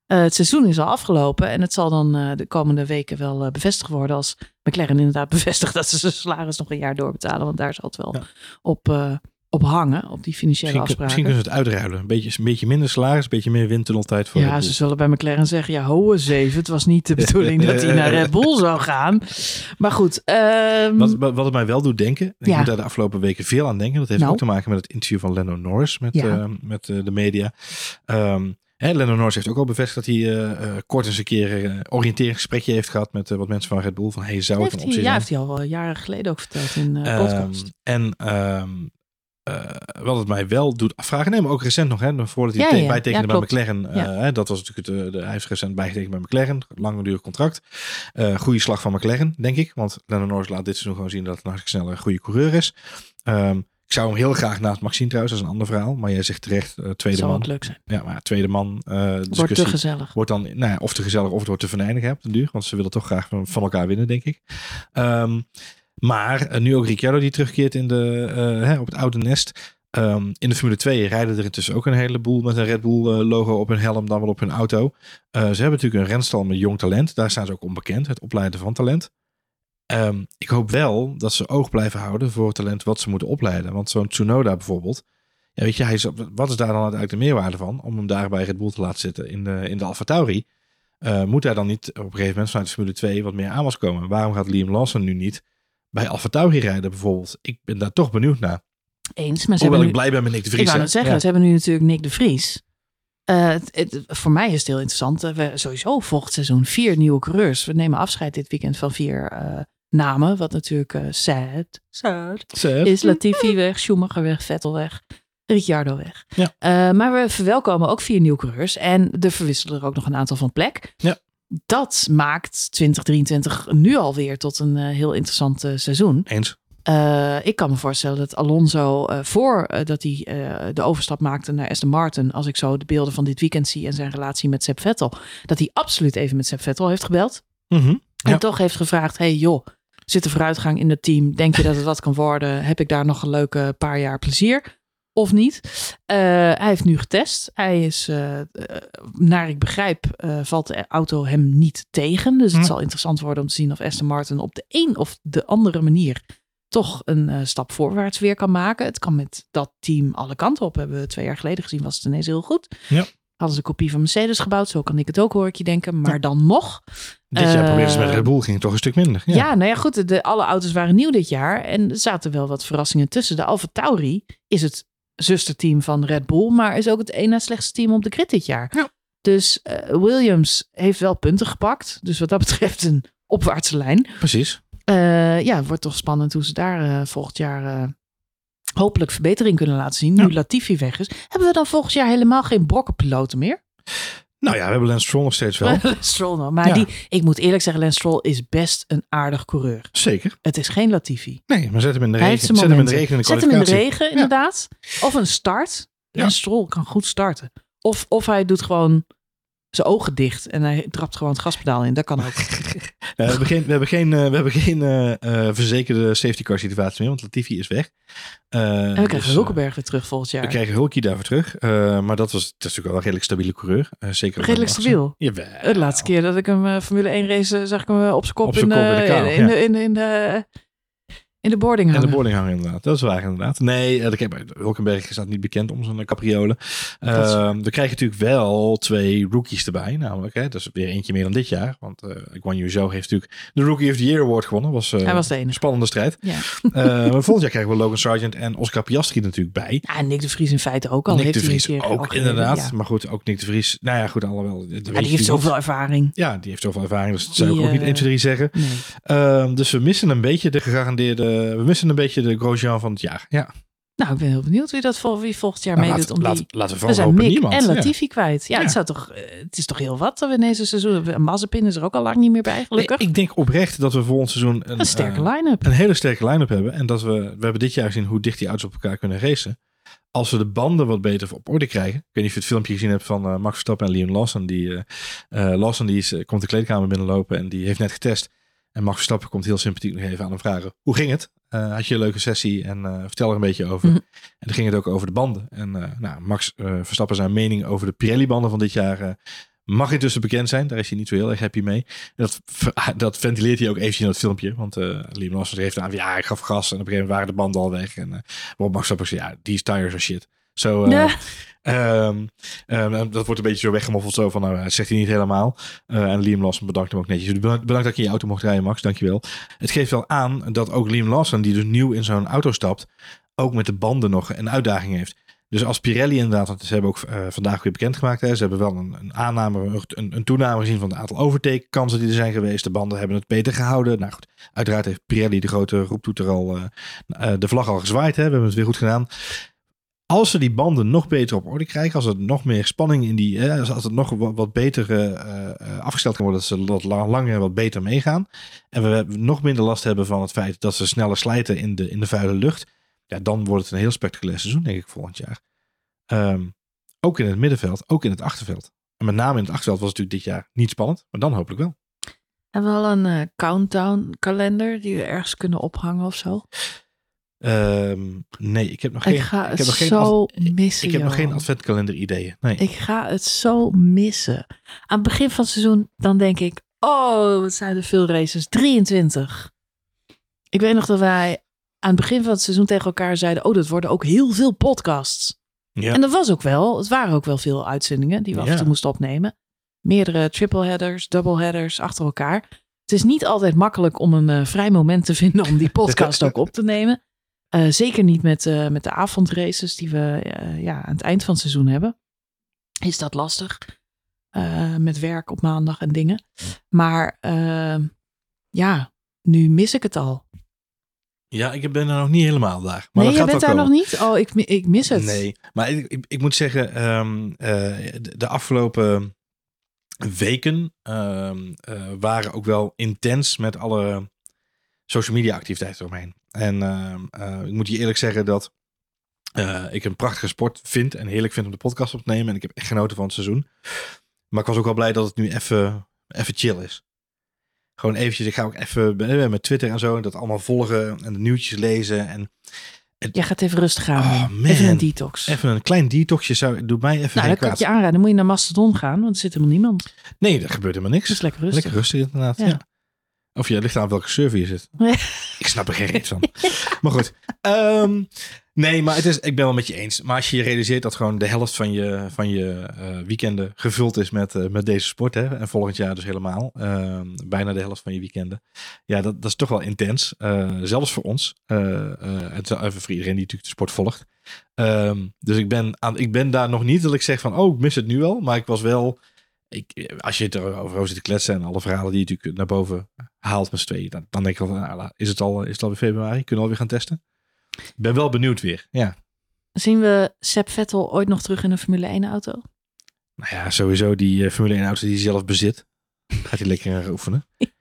Eh, het seizoen is al afgelopen en het zal dan eh, de komende weken wel eh, bevestigd worden als McLaren inderdaad bevestigt dat ze zijn salaris nog een jaar doorbetalen. Want daar zal het wel Ja. op, op hangen, op die financiële Misschien, afspraken. misschien kunnen ze het uitruilen. Een beetje, een beetje minder salaris, een beetje meer windtunneltijd voor Ja, Red ze zullen bij McLaren zeggen, ja, hoe zeven. Het was niet de bedoeling dat hij naar Red Bull zou gaan. Maar goed. ehm, Wat, wat het mij wel doet denken, ik Ja. moet daar de afgelopen weken veel aan denken. Dat heeft Nou. ook te maken met het interview van Lando Norris met, Ja. eh, met eh, de media. Ehm hè, Lando Norris heeft ook al bevestigd dat hij eh, eh, kort eens een keer een oriënteringsgesprekje heeft gehad met eh, wat mensen van Red Bull. Van hey, zou het een optie ja, heeft hij al wel jaren geleden ook verteld in eh Ehm, podcast. en ehm, eh, wat het mij wel doet afvragen, nee, maar ook recent nog, hè, voordat hij Ja, ja, bijtekende ja, bij. McLaren. Eh, hè, dat was natuurlijk het, eh, de, hij heeft recent bijgetekend bij McLaren, langdurig contract. Goede slag van McLaren, denk ik, want Lando Norris laat dit seizoen gewoon zien dat het een hartstikke snel een goede coureur is. Ehm, ik zou hem heel graag naast Max zien trouwens, dat is een ander verhaal. Maar jij zegt terecht, tweede Zou man. het leuk zijn. Ja, maar tweede man Wordt te gezellig. wordt dan nou ja, of te gezellig of het wordt te venijnig hè, op den duur. Want ze willen toch graag van, van elkaar winnen, denk ik. Ehm, maar eh, nu ook Ricciardo die terugkeert in de, eh, hè, op het oude nest. Ehm, in de Formule 2 rijden er intussen ook een heleboel met een Red Bull eh, logo op hun helm, dan wel op hun auto. Ze hebben natuurlijk een renstal met jong talent. Daar staan ze ook onbekend, het opleiden van talent. Ehm, ik hoop wel dat ze oog blijven houden voor talent wat ze moeten opleiden. Want zo'n Tsunoda bijvoorbeeld. Ja, weet je, hij is, wat is daar dan uiteindelijk de meerwaarde van? Om hem daar bij Red Bull te laten zitten in de, in de Alfa moet hij dan niet op een gegeven moment vanuit de Formule 2 wat meer aan was komen? Waarom gaat Liam Lawson nu niet bij Alfa Tauri rijden bijvoorbeeld? Ik ben daar toch benieuwd naar. Eens, maar ze Hoewel hebben ik nu, blij ben met Nick de Vries. ik wou hè? net zeggen, Ja. ze hebben nu natuurlijk Nick de Vries. Eh, het, het- voor mij is het heel interessant. Eh, We sowieso volgend seizoen vier nieuwe coureurs. We nemen afscheid dit weekend van vier eh, namen. Wat natuurlijk eh sad, sad Zeg. is Latifi weg, Schumacher weg, Vettel weg, Ricciardo weg. Ja. Eh, maar we verwelkomen ook vier nieuwe coureurs. En er verwisselen er ook nog een aantal van plek. Ja. Dat maakt 2023 nu alweer tot een eh, heel interessant eh, seizoen. Eens. Eh, ik kan me voorstellen dat Alonso eh voordat dat hij de overstap maakte naar Aston Martin, als ik zo de beelden van dit weekend zie en zijn relatie met Seb Vettel, dat hij absoluut even met Seb Vettel heeft gebeld. Mhm. En Ja. toch heeft gevraagd, hey joh, zit er vooruitgang in het team? Denk je dat het wat kan worden? Heb ik daar nog een leuke paar jaar plezier? Of niet? Eh, hij heeft nu getest. Hij is, eh, eh, naar ik begrijp, valt de auto hem niet tegen. Dus het Hm. zal interessant worden om te zien of Aston Martin op de een of de andere manier toch een stap voorwaarts weer kan maken. Het kan met dat team alle kanten op. Hebben we twee jaar geleden gezien, was het ineens heel goed. Ja. Hadden ze een kopie van Mercedes gebouwd. Zo kan ik het ook, hoor ik je denken. Maar dan nog. Dit jaar probeerden ze met Red Bull, ging het toch een stuk minder. Ja. Ja, nou ja, goed. De, alle auto's waren nieuw dit jaar. En er zaten wel wat verrassingen tussen. De Alfa Tauri is het zusterteam van Red Bull. Maar is ook het na slechtste team op de grid dit jaar. Ja. Dus eh, Williams heeft wel punten gepakt. Dus wat dat betreft een opwaartse lijn. Precies. Eh, ja, het wordt toch spannend hoe ze daar eh, volgend jaar hopelijk verbetering kunnen laten zien. Nu Ja. Latifi weg is. Hebben we dan volgend jaar helemaal geen brokkenpiloten meer? Nou ja, we hebben Lance Stroll nog steeds wel. Lance Stroll nog. Maar Ja. die, ik moet eerlijk zeggen, Lance Stroll is best een aardig coureur. Zeker. Het is geen Latifi. Nee, maar zet hem in de regen. Zet hem in de regen in de Zet hem in de regen, inderdaad. Of een start. Ja. En Stroll kan goed starten. Of, of hij doet gewoon zijn ogen dicht en hij trapt gewoon het gaspedaal in. Dat kan ook. We hebben geen, we hebben geen, eh, we hebben geen eh, eh, verzekerde safety car situatie meer, want Latifi is weg. Eh, En we krijgen dus, eh, Hulkenberg weer terug volgend jaar. We krijgen Hulkie daarvoor terug. Eh, maar dat was, dat is natuurlijk wel een redelijk stabiele coureur. Eh, zeker Redelijk stabiel. Jawel. De laatste keer dat ik hem eh, Formule 1 race, eh, zag ik hem eh, op zijn kop, Op in, kop in de in, de, in, de, in de boarding En de boarding hangen inderdaad. Dat is waar inderdaad. Nee, eh, kijk, Hulkenberg is dat niet bekend om zijn capriolen. Eh, waar. we krijgen natuurlijk wel twee rookies erbij. Namelijk, hè, dat is weer eentje meer dan dit jaar. Want eh Guan Yu Zhou heeft natuurlijk de Rookie of the Year Award gewonnen. Was, eh, Hij was de enige. spannende strijd. Ja. Eh, maar volgend jaar krijgen we Logan Sargent en Oscar Piastri natuurlijk bij. ja, en Nick de Vries in feite ook al. Nick heeft de Vries ook, inderdaad. Ja. Maar goed, ook Nick de Vries. Nou ja, goed, weet Ja, die heeft zoveel ervaring. Ja, die heeft zoveel ervaring. Dus dat zou ik ook niet eh, 1, 2, 3 zeggen. Nee. Ehm, dus we missen een beetje de gegarandeerde we missen een beetje de Grosjean van het jaar. Ja. Nou, ik ben heel benieuwd wie dat vol, wie volgend jaar Nou, meedoet. laat- om laat- die... laten we We zijn Mick niemand. en Ja. Latifi kwijt. Ja, Ja. Het, zou toch, eh, het is toch heel wat dat we in deze seizoen... Mazepin is er ook al lang niet meer bij, gelukkig. Nee, ik denk oprecht dat we volgend seizoen een, een sterke eh, line-up. een hele sterke line-up hebben. En dat we, we hebben dit jaar gezien hoe dicht die auto's op elkaar kunnen racen. Als we de banden wat beter op orde krijgen. Ik weet niet of je het filmpje gezien hebt van eh, Max Verstappen en Liam Lawson. Die, eh, eh, Lawson die is, eh, komt de kleedkamer binnenlopen en die heeft net getest. En Max Verstappen komt heel sympathiek nog even aan hem vragen. Hoe ging het? Eh, had je een leuke sessie? En eh, vertel er een beetje over. Mhm. En dan ging het ook over de banden. En eh, nou, Max Verstappen zijn mening over de Pirelli-banden van dit jaar... mag intussen bekend zijn. Daar is hij niet zo heel erg happy mee. Dat, dat ventileert hij ook eventjes in dat filmpje. Want eh Liam Lawson heeft aan, ja, ik gaf gas. En op een gegeven moment waren de banden al weg. En uh, Rob Max Verstappen zei, ja, these tires are shit. Zo, Ja. Ehm, ehm, dat wordt een beetje zo weggemoffeld. Zo van, nou, dat zegt hij niet helemaal. Eh, en Liam Lawson bedankt hem ook netjes. Bedankt, bedankt dat je in je auto mocht rijden, Max. Dankjewel. Het geeft wel aan dat ook Liam Lawson, die dus nieuw in zo'n auto stapt, ook met de banden nog een uitdaging heeft. Dus als Pirelli inderdaad, want ze hebben ook eh, vandaag weer bekendgemaakt, hè, ze hebben wel een, een aanname, een, een toename gezien van het aantal overtakekansen die er zijn geweest. De banden hebben het beter gehouden. Nou goed, uiteraard heeft Pirelli de grote roeptoeter al, eh, de vlag al gezwaaid. Hè. We hebben het weer goed gedaan. Als ze die banden nog beter op orde krijgen, als er nog meer spanning in die, als het nog wat, wat beter eh, eh, afgesteld kan worden, dat ze wat la- langer en wat beter meegaan. En we nog minder last hebben van het feit dat ze sneller slijten in de, in de vuile lucht. Ja, dan wordt het een heel spectaculair seizoen, denk ik, volgend jaar. Ehm, ook in het middenveld, ook in het achterveld. En met name in het achterveld was het natuurlijk dit jaar niet spannend, maar dan hopelijk wel. Hebben we al een eh, countdown kalender die we ergens kunnen ophangen of zo? Ehm, nee, ik heb nog geen, ik ga het heb nog geen zo missen. ik heb nog geen adventkalender ideeën. Nee. Ik ga het zo missen. Aan het begin van het seizoen, dan denk ik, oh, wat zijn er veel races. 23. Ik weet nog dat wij aan het begin van het seizoen tegen elkaar zeiden, oh, dat worden ook heel veel podcasts. ja. En dat was ook wel. Het waren ook wel veel uitzendingen die we af en Ja. toe moesten opnemen. Meerdere triple headers, double headers achter elkaar. Het is niet altijd makkelijk om een eh, vrij moment te vinden om die podcast ook op te nemen. Eh, zeker niet met, eh, met de avondraces die we eh, ja, aan het eind van het seizoen hebben. Is dat lastig. Met werk op maandag en dingen. Maar eh, ja, nu mis ik het al. ja, ik ben er nog niet helemaal daar. Maar nee, dat je bent daar nog niet? Oh, ik, ik mis het. Nee, maar ik, ik, ik moet zeggen, ehm, eh, de, de afgelopen weken ehm, eh, waren ook wel intens met alle social media activiteiten eromheen. En ehm, eh, ik moet je eerlijk zeggen dat eh, ik een prachtige sport vind en heerlijk vind om de podcast op te nemen. En ik heb echt genoten van het seizoen. Maar ik was ook wel blij dat het nu even, even chill is. Gewoon eventjes, ik ga ook even eh, met Twitter en zo dat allemaal volgen en de nieuwtjes lezen. En Jij gaat even rustig aan. Oh, doen. man. even een detox. even een klein detoxje zou, doet mij even nou, dan kan ik je aanraden. Dan moet je naar Mastodon gaan, want er zit helemaal niemand. Nee, er gebeurt helemaal niks. Het is lekker rustig. Lekker rustig inderdaad, ja. Ja. Of ja, het ligt aan welke server je zit. Ik snap er geen reet van. Maar goed. Ehm, nee, maar het is, ik ben wel met je eens. Maar als je je realiseert dat gewoon de helft van je, van je eh, weekenden gevuld is met, eh, met deze sport. Hè, en volgend jaar dus helemaal. ehm, bijna de helft van je weekenden. Ja, dat, dat is toch wel intens. Eh, zelfs voor ons. Is even voor iedereen die natuurlijk de sport volgt. Ehm, dus ik ben, aan, ik ben daar nog niet dat ik zeg van, oh, ik mis het nu al. Maar ik was wel, ik, als je het erover zit te kletsen en alle verhalen die natuurlijk naar boven haalt met z'n tweeën, dan, dan denk ik wel, nou, is het al, is het al weer februari? Kunnen we alweer gaan testen? Ik ben wel benieuwd weer. Ja. Zien we Seb Vettel ooit nog terug in een Formule 1 auto? Nou ja, sowieso die eh, Formule 1 auto die hij zelf bezit. Gaat hij lekker gaan oefenen.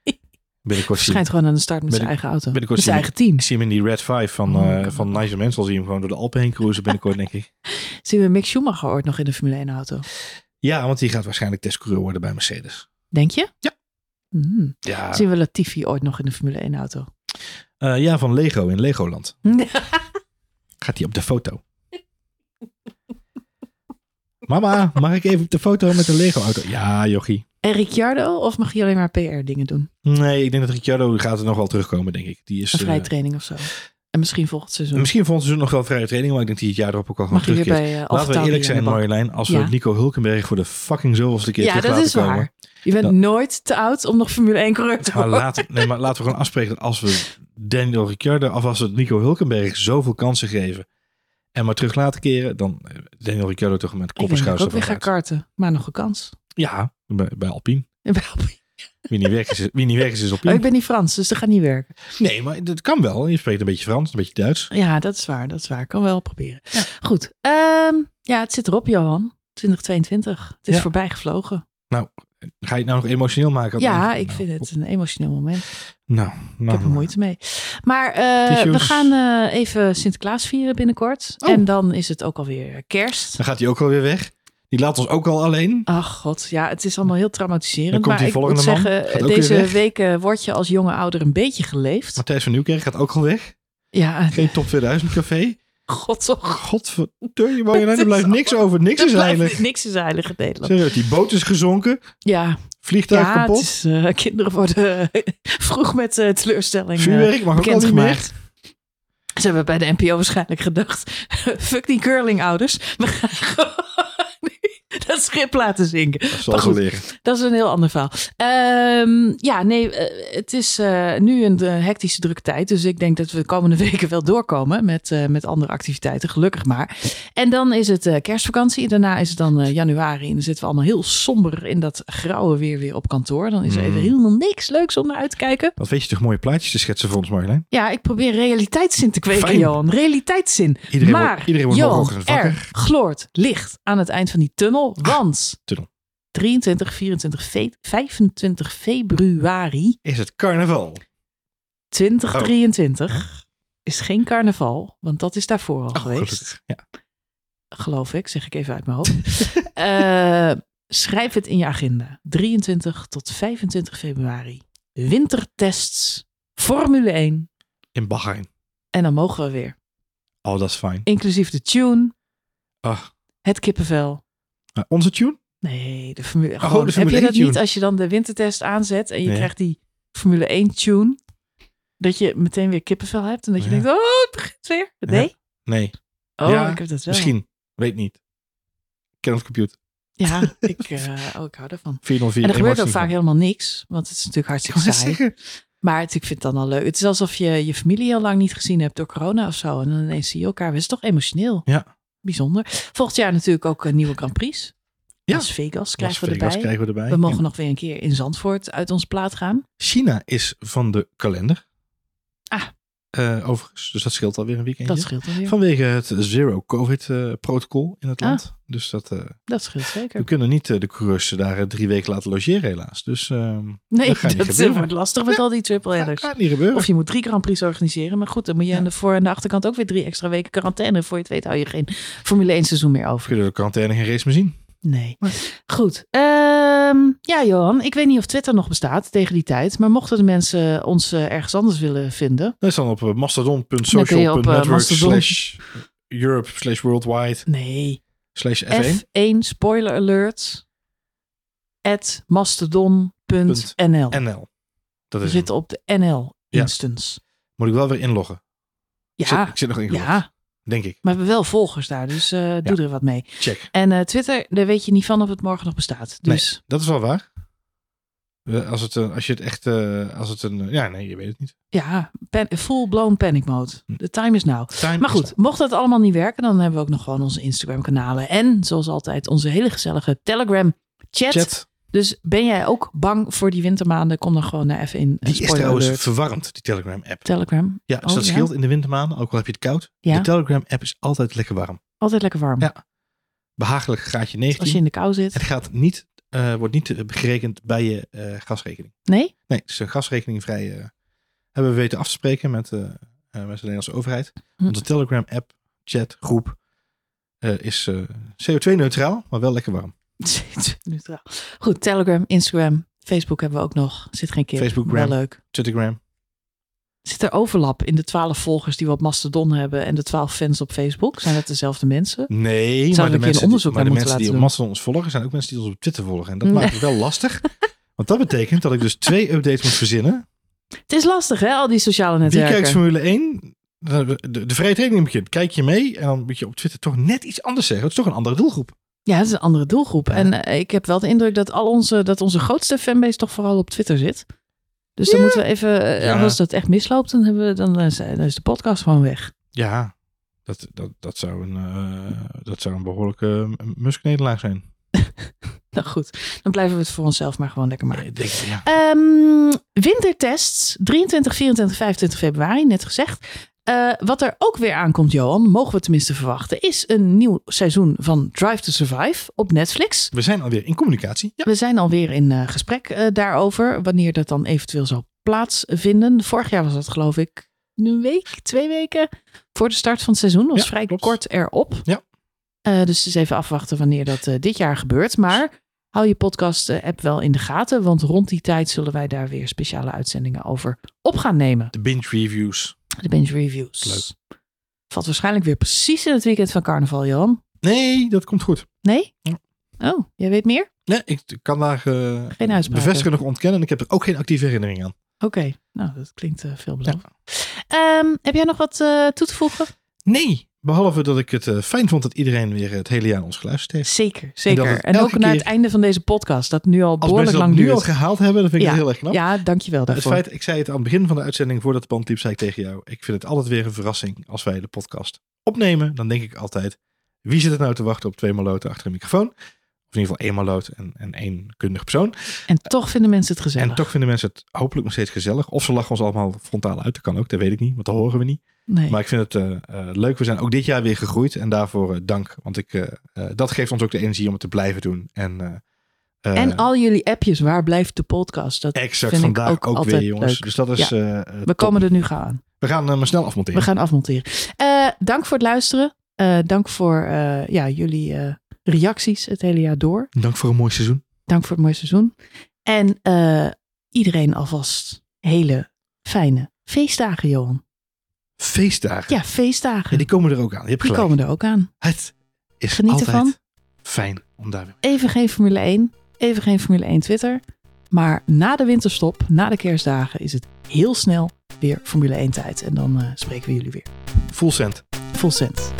Binnenkort zie, Schijnt gewoon aan de start met zijn eigen auto. binnenkort Met zijn zie eigen team. ik zie hem in die Red 5 van, Oh, eh van Nigel Mansell. Zie je hem gewoon door de Alpen heen cruisen binnenkort, denk ik. Zien we Mick Schumacher ooit nog in een Formule 1 auto? Ja, want die gaat waarschijnlijk testcoureur worden bij Mercedes. Denk je? Ja. Hmm. Ja, Zien we Latifi ooit nog in een Formule 1 auto? eh, ja van Lego in Legoland. Gaat hij op de foto. Mama, mag ik even op de foto met de Lego-auto? Ja, jochie. En Ricciardo? Of mag hij alleen maar PR dingen doen? Nee, ik denk dat Ricciardo gaat er nog wel terugkomen, denk ik. Die is, Een vrije eh, training of zo? En misschien volgend seizoen. misschien volgend seizoen nog wel vrije training, maar ik denk dat hij het jaar erop ook al gewoon je weer terugkeert. bij uh, Laten we eerlijk zijn, Marjolein. Als we Ja. Nico Hulkenberg voor de fucking zoveelste keer Ja, terug dat laten is komen. waar. Je bent nooit te oud om nog Formule 1 coureur te Maar worden. nee, maar laten we gewoon afspreken dat als we Daniel Ricciardo, of als we Nico Hulkenberg zoveel kansen geven en maar terug laten keren, dan eh, Daniel Ricciardo toch met Ik denk dat ik kopperschuis ook weer ga karten. Maar nog een kans. Ja, bij, bij Alpine. En bij Alpine. Wie niet werkt is, wie niet werkt is op Oh, ik ben niet Frans, dus dat gaat niet werken. Nee, maar dat kan wel. Je spreekt een beetje Frans, een beetje Duits. Ja, dat is waar. Dat is waar. Ik kan wel proberen. Goed. ehm, ja, het zit erop, Johan. 2022. Het is Ja. voorbij gevlogen. Ga je het nou nog emotioneel maken? Ja, ik vind het een emotioneel moment. Nou, Ik nou, heb er moeite mee. Maar eh, we gaan eh, even Sinterklaas vieren binnenkort. Oh. En dan is het ook alweer kerst. Dan gaat hij ook alweer weg. Die laat ons ook al alleen. Ach god, ja, het is allemaal heel traumatiserend. Dan komt maar ik moet zeggen, deze weken word je als jonge ouder een beetje geleefd. Matthijs van Nieuwkerk gaat ook al weg. Ja, Geen top 2000 café. God toch. Godverdomme, er blijft niks over. Niks Er is blijft heilig. Niks is heilig in Nederland. Serieus, die boot is gezonken. Ja, Vliegtuig ja kapot. het is, eh, kinderen worden vroeg met eh, teleurstelling eh, Vuurwerk mag ook al niet meer. Ze hebben bij de NPO waarschijnlijk gedacht, fuck die curling ouders. We gaan gewoon dat schip laten zinken. Dat zal leren. Dat is een heel ander verhaal. Ehm, ja, nee, eh, het is eh, nu een eh, hectische drukke tijd. Dus ik denk dat we de komende weken wel doorkomen met, met andere activiteiten. Gelukkig maar. En dan is het eh, kerstvakantie. Daarna is het dan januari. En dan zitten we allemaal heel somber in dat grauwe weer weer op kantoor. Dan is er Mm. even helemaal niks leuks om naar uit te kijken. Wat weet je toch mooie plaatjes te schetsen voor ons, Marjolein? Ja, ik probeer realiteitszin te kweken, Fijn. Johan. Realiteitszin. Iedereen maar, wordt, iedereen wordt Johan, er gloort licht aan het eind van die tunnel. Want tunnel. 23, 24, fe- 25 februari Is het carnaval? 2023 is geen carnaval. Want dat is daarvoor al Oh, geweest. Ja. Geloof ik, zeg ik even uit mijn hoofd. Eh, schrijf het in je agenda. 23 tot 25 februari. Wintertests, Formule 1. In Bahrein. En dan mogen we weer. Oh, dat is fijn. Inclusief de tune, Ah, het kippenvel. Maar onze tune? Nee, de Formule, Oh, gewoon, de Formule Heb je dat 1 tune. niet als je dan de wintertest aanzet en je Nee. krijgt die Formule 1 tune? Dat je meteen weer kippenvel hebt en dat je Ja. denkt, oh, het begint weer. Nee? Nee, Oh, Ja, ik heb dat wel. misschien. Weet niet. Ik ken het computer. Ja, ik, eh, oh, ik hou ervan. 404. En er gebeurt ook vaak helemaal niks, want het is natuurlijk Ik hartstikke saai. Maar het, ik vind het dan al leuk. Het is alsof je je familie heel lang niet gezien hebt door corona of zo. En dan ineens zie je elkaar. Het is toch emotioneel. Ja. Bijzonder. Volgend jaar natuurlijk ook een nieuwe Grand Prix. Ja. Las Vegas krijgen Las we Vegas erbij. krijgen we erbij. We mogen En nog weer een keer in Zandvoort uit onze plaat gaan. China is van de kalender. Ah. Eh, overigens, dus dat scheelt alweer een weekendje. Dat scheelt alweer. Vanwege het zero-covid-protocol in het Ah. land. Dus dat, eh, Dat scheelt zeker. we kunnen niet eh, de coureurs daar eh, drie weken laten logeren helaas. Dus ehm, Nee, dat gebeuren. wordt lastig met al die triple dat headers. gaat niet gebeuren. Of je moet drie Grand Prix organiseren. Maar goed, dan moet je Ja. aan de voor- en de achterkant ook weer drie extra weken quarantaine. Voor je het weet hou je geen Formule 1 seizoen meer over. kunnen de quarantaine geen race meer zien. Nee. Maar- Goed. Ehm, ja, Johan. Ik weet niet of Twitter nog bestaat tegen die tijd. Maar mochten de mensen ons eh, ergens anders willen vinden. Dat is dan op eh, Dan kun je op, mastodon.social.network eh, Mastodon. slash Europe slash worldwide Nee. slash F1. F1 spoiler alert. At mastodon.nl. NL. Dat We is zitten hem. op de NL Ja. instance. Moet ik wel weer inloggen. Ik zit, Ja, ik zit nog ingelogd. ja. Denk ik. Maar we hebben wel volgers daar. Dus eh, doe er wat mee. Check. En eh, Twitter, daar weet je niet van of het morgen nog bestaat. Dus Dat is wel waar. Als, het, eh, als je het echt... als het een... Ja, nee, je weet het niet. ja, pan, full-blown panic mode. The time is now. Time Maar goed, mocht dat allemaal niet werken, dan hebben we ook nog gewoon onze Instagram kanalen. En zoals altijd onze hele gezellige Telegram chat. Chat, Dus ben jij ook bang voor die wintermaanden? Kom dan gewoon naar even in uh, die is trouwens alert. verwarmd, die Telegram-app. Telegram. Ja, dus Oh, dat ja? scheelt in de wintermaanden, ook al heb je het koud. Ja. De Telegram-app is altijd lekker warm. Altijd lekker warm. Ja. Behagelijk graadje 19. Als je in de kou zit. Het gaat niet, eh, wordt niet eh, gerekend bij je eh, gasrekening. Nee? Nee, het is een gasrekeningvrij. eh hebben we weten af te spreken met, eh, eh, met de Nederlandse overheid. Hm. Onze Telegram-app, chat, groep eh, is eh, CO2-neutraal, maar wel lekker warm. Neutraal. Goed, Telegram, Instagram, Facebook hebben we ook nog. Zit geen kip. Facebook, Wel leuk. Twittergram. Zit er overlap in de twaalf volgers die we op Mastodon hebben en de twaalf fans op Facebook? Zijn dat dezelfde mensen? Nee, maar keer de mensen, die, maar de mensen op Mastodon ons volgen, zijn ook mensen die ons op Twitter volgen. En dat Nee. maakt het wel lastig. Want dat betekent dat ik dus twee updates moet verzinnen. Het is lastig hè, al die sociale Wie kijkt netwerken. Formule 1? De, de vrije training begint. Kijk je mee en dan moet je op Twitter toch net iets anders zeggen. Het is toch een andere doelgroep. Ja, het is een andere doelgroep. Ja. En eh, ik heb wel de indruk dat al onze, dat onze grootste fanbase toch vooral op Twitter zit. Dus dan moeten we even, eh, Ja. als dat echt misloopt, dan, hebben we, dan, eh, dan is de podcast gewoon weg. Ja, dat, dat, dat, zou, een, eh, dat zou een behoorlijke musknederlaag zijn. Nou goed, dan blijven we het voor onszelf maar gewoon lekker maken. Ik denk, ja. Ehm, wintertests 23, 24, 25 februari, net gezegd. Eh, wat er ook weer aankomt, Johan, mogen we tenminste verwachten, is een nieuw seizoen van Drive to Survive op Netflix. We zijn alweer in communicatie. Ja. We zijn alweer in eh, gesprek eh, daarover, wanneer dat dan eventueel zal plaatsvinden. Vorig jaar was dat geloof ik een week, twee weken voor de start van het seizoen. was Ja, vrij klopt. kort erop. Ja. Dus eens even afwachten wanneer dat dit jaar gebeurt. Maar hou je podcast-app wel in de gaten, want rond die tijd zullen wij daar weer speciale uitzendingen over op gaan nemen. De binge reviews. De binge reviews. Leuk. Valt waarschijnlijk weer precies in het weekend van carnaval, Johan. Nee, dat komt goed. Nee? Oh, jij weet meer? Nee, ik kan daar eh, Geen uitspraak. bevestigen nog ontkennen. En ik heb er ook geen actieve herinnering aan. Oké, nou dat klinkt uh, veelbelovend. Ehm, heb jij nog wat eh, toe te voegen? Nee, behalve dat ik het eh, fijn vond dat iedereen weer het hele jaar ons geluisterd heeft. Zeker, zeker. dat het En, ook naar het einde van deze podcast, dat nu al Als behoorlijk mensen dat lang nu al duurt. gehaald hebben, dan vind ik Ja. het heel erg knap. Ja, dankjewel Het daarvoor. feit, ik zei het aan het begin van de uitzending, voordat de band liep, zei ik tegen jou. Ik vind het altijd weer een verrassing als wij de podcast opnemen. Dan denk ik altijd, wie zit er nou te wachten op twee maloten achter een microfoon? Of in ieder geval één maloot en, en één kundig persoon. En toch vinden mensen het gezellig. En toch vinden mensen het hopelijk nog steeds gezellig. Of ze lachen ons allemaal frontaal uit. Dat kan ook, dat weet ik niet, want dat horen we niet. Nee. Maar ik vind het eh, eh, leuk. We zijn ook dit jaar weer gegroeid. En daarvoor eh, dank. Want ik, dat geeft ons ook de energie om het te blijven doen. En, en al jullie appjes, waar blijft de podcast? Dat exact vind ik vandaag ook, ook weer, jongens. leuk. Dus dat is. we komen er nu gaan aan. We gaan hem snel afmonteren. We gaan afmonteren. Dank voor het luisteren. Dank voor ja, jullie reacties het hele jaar door. Dank voor een mooi seizoen. Dank voor het mooie seizoen. En iedereen alvast hele fijne feestdagen, Johan. Feestdagen. Ja, feestdagen. Ja, die komen er ook aan. Je hebt Die gelijk. komen er ook aan. Het is Geniet altijd ervan. fijn om daar weer Even geen Formule 1. Even geen Formule 1 Twitter. Maar na de winterstop, na de kerstdagen, is het heel snel weer Formule 1 tijd. En dan eh, spreken we jullie weer. full cent. Full cent.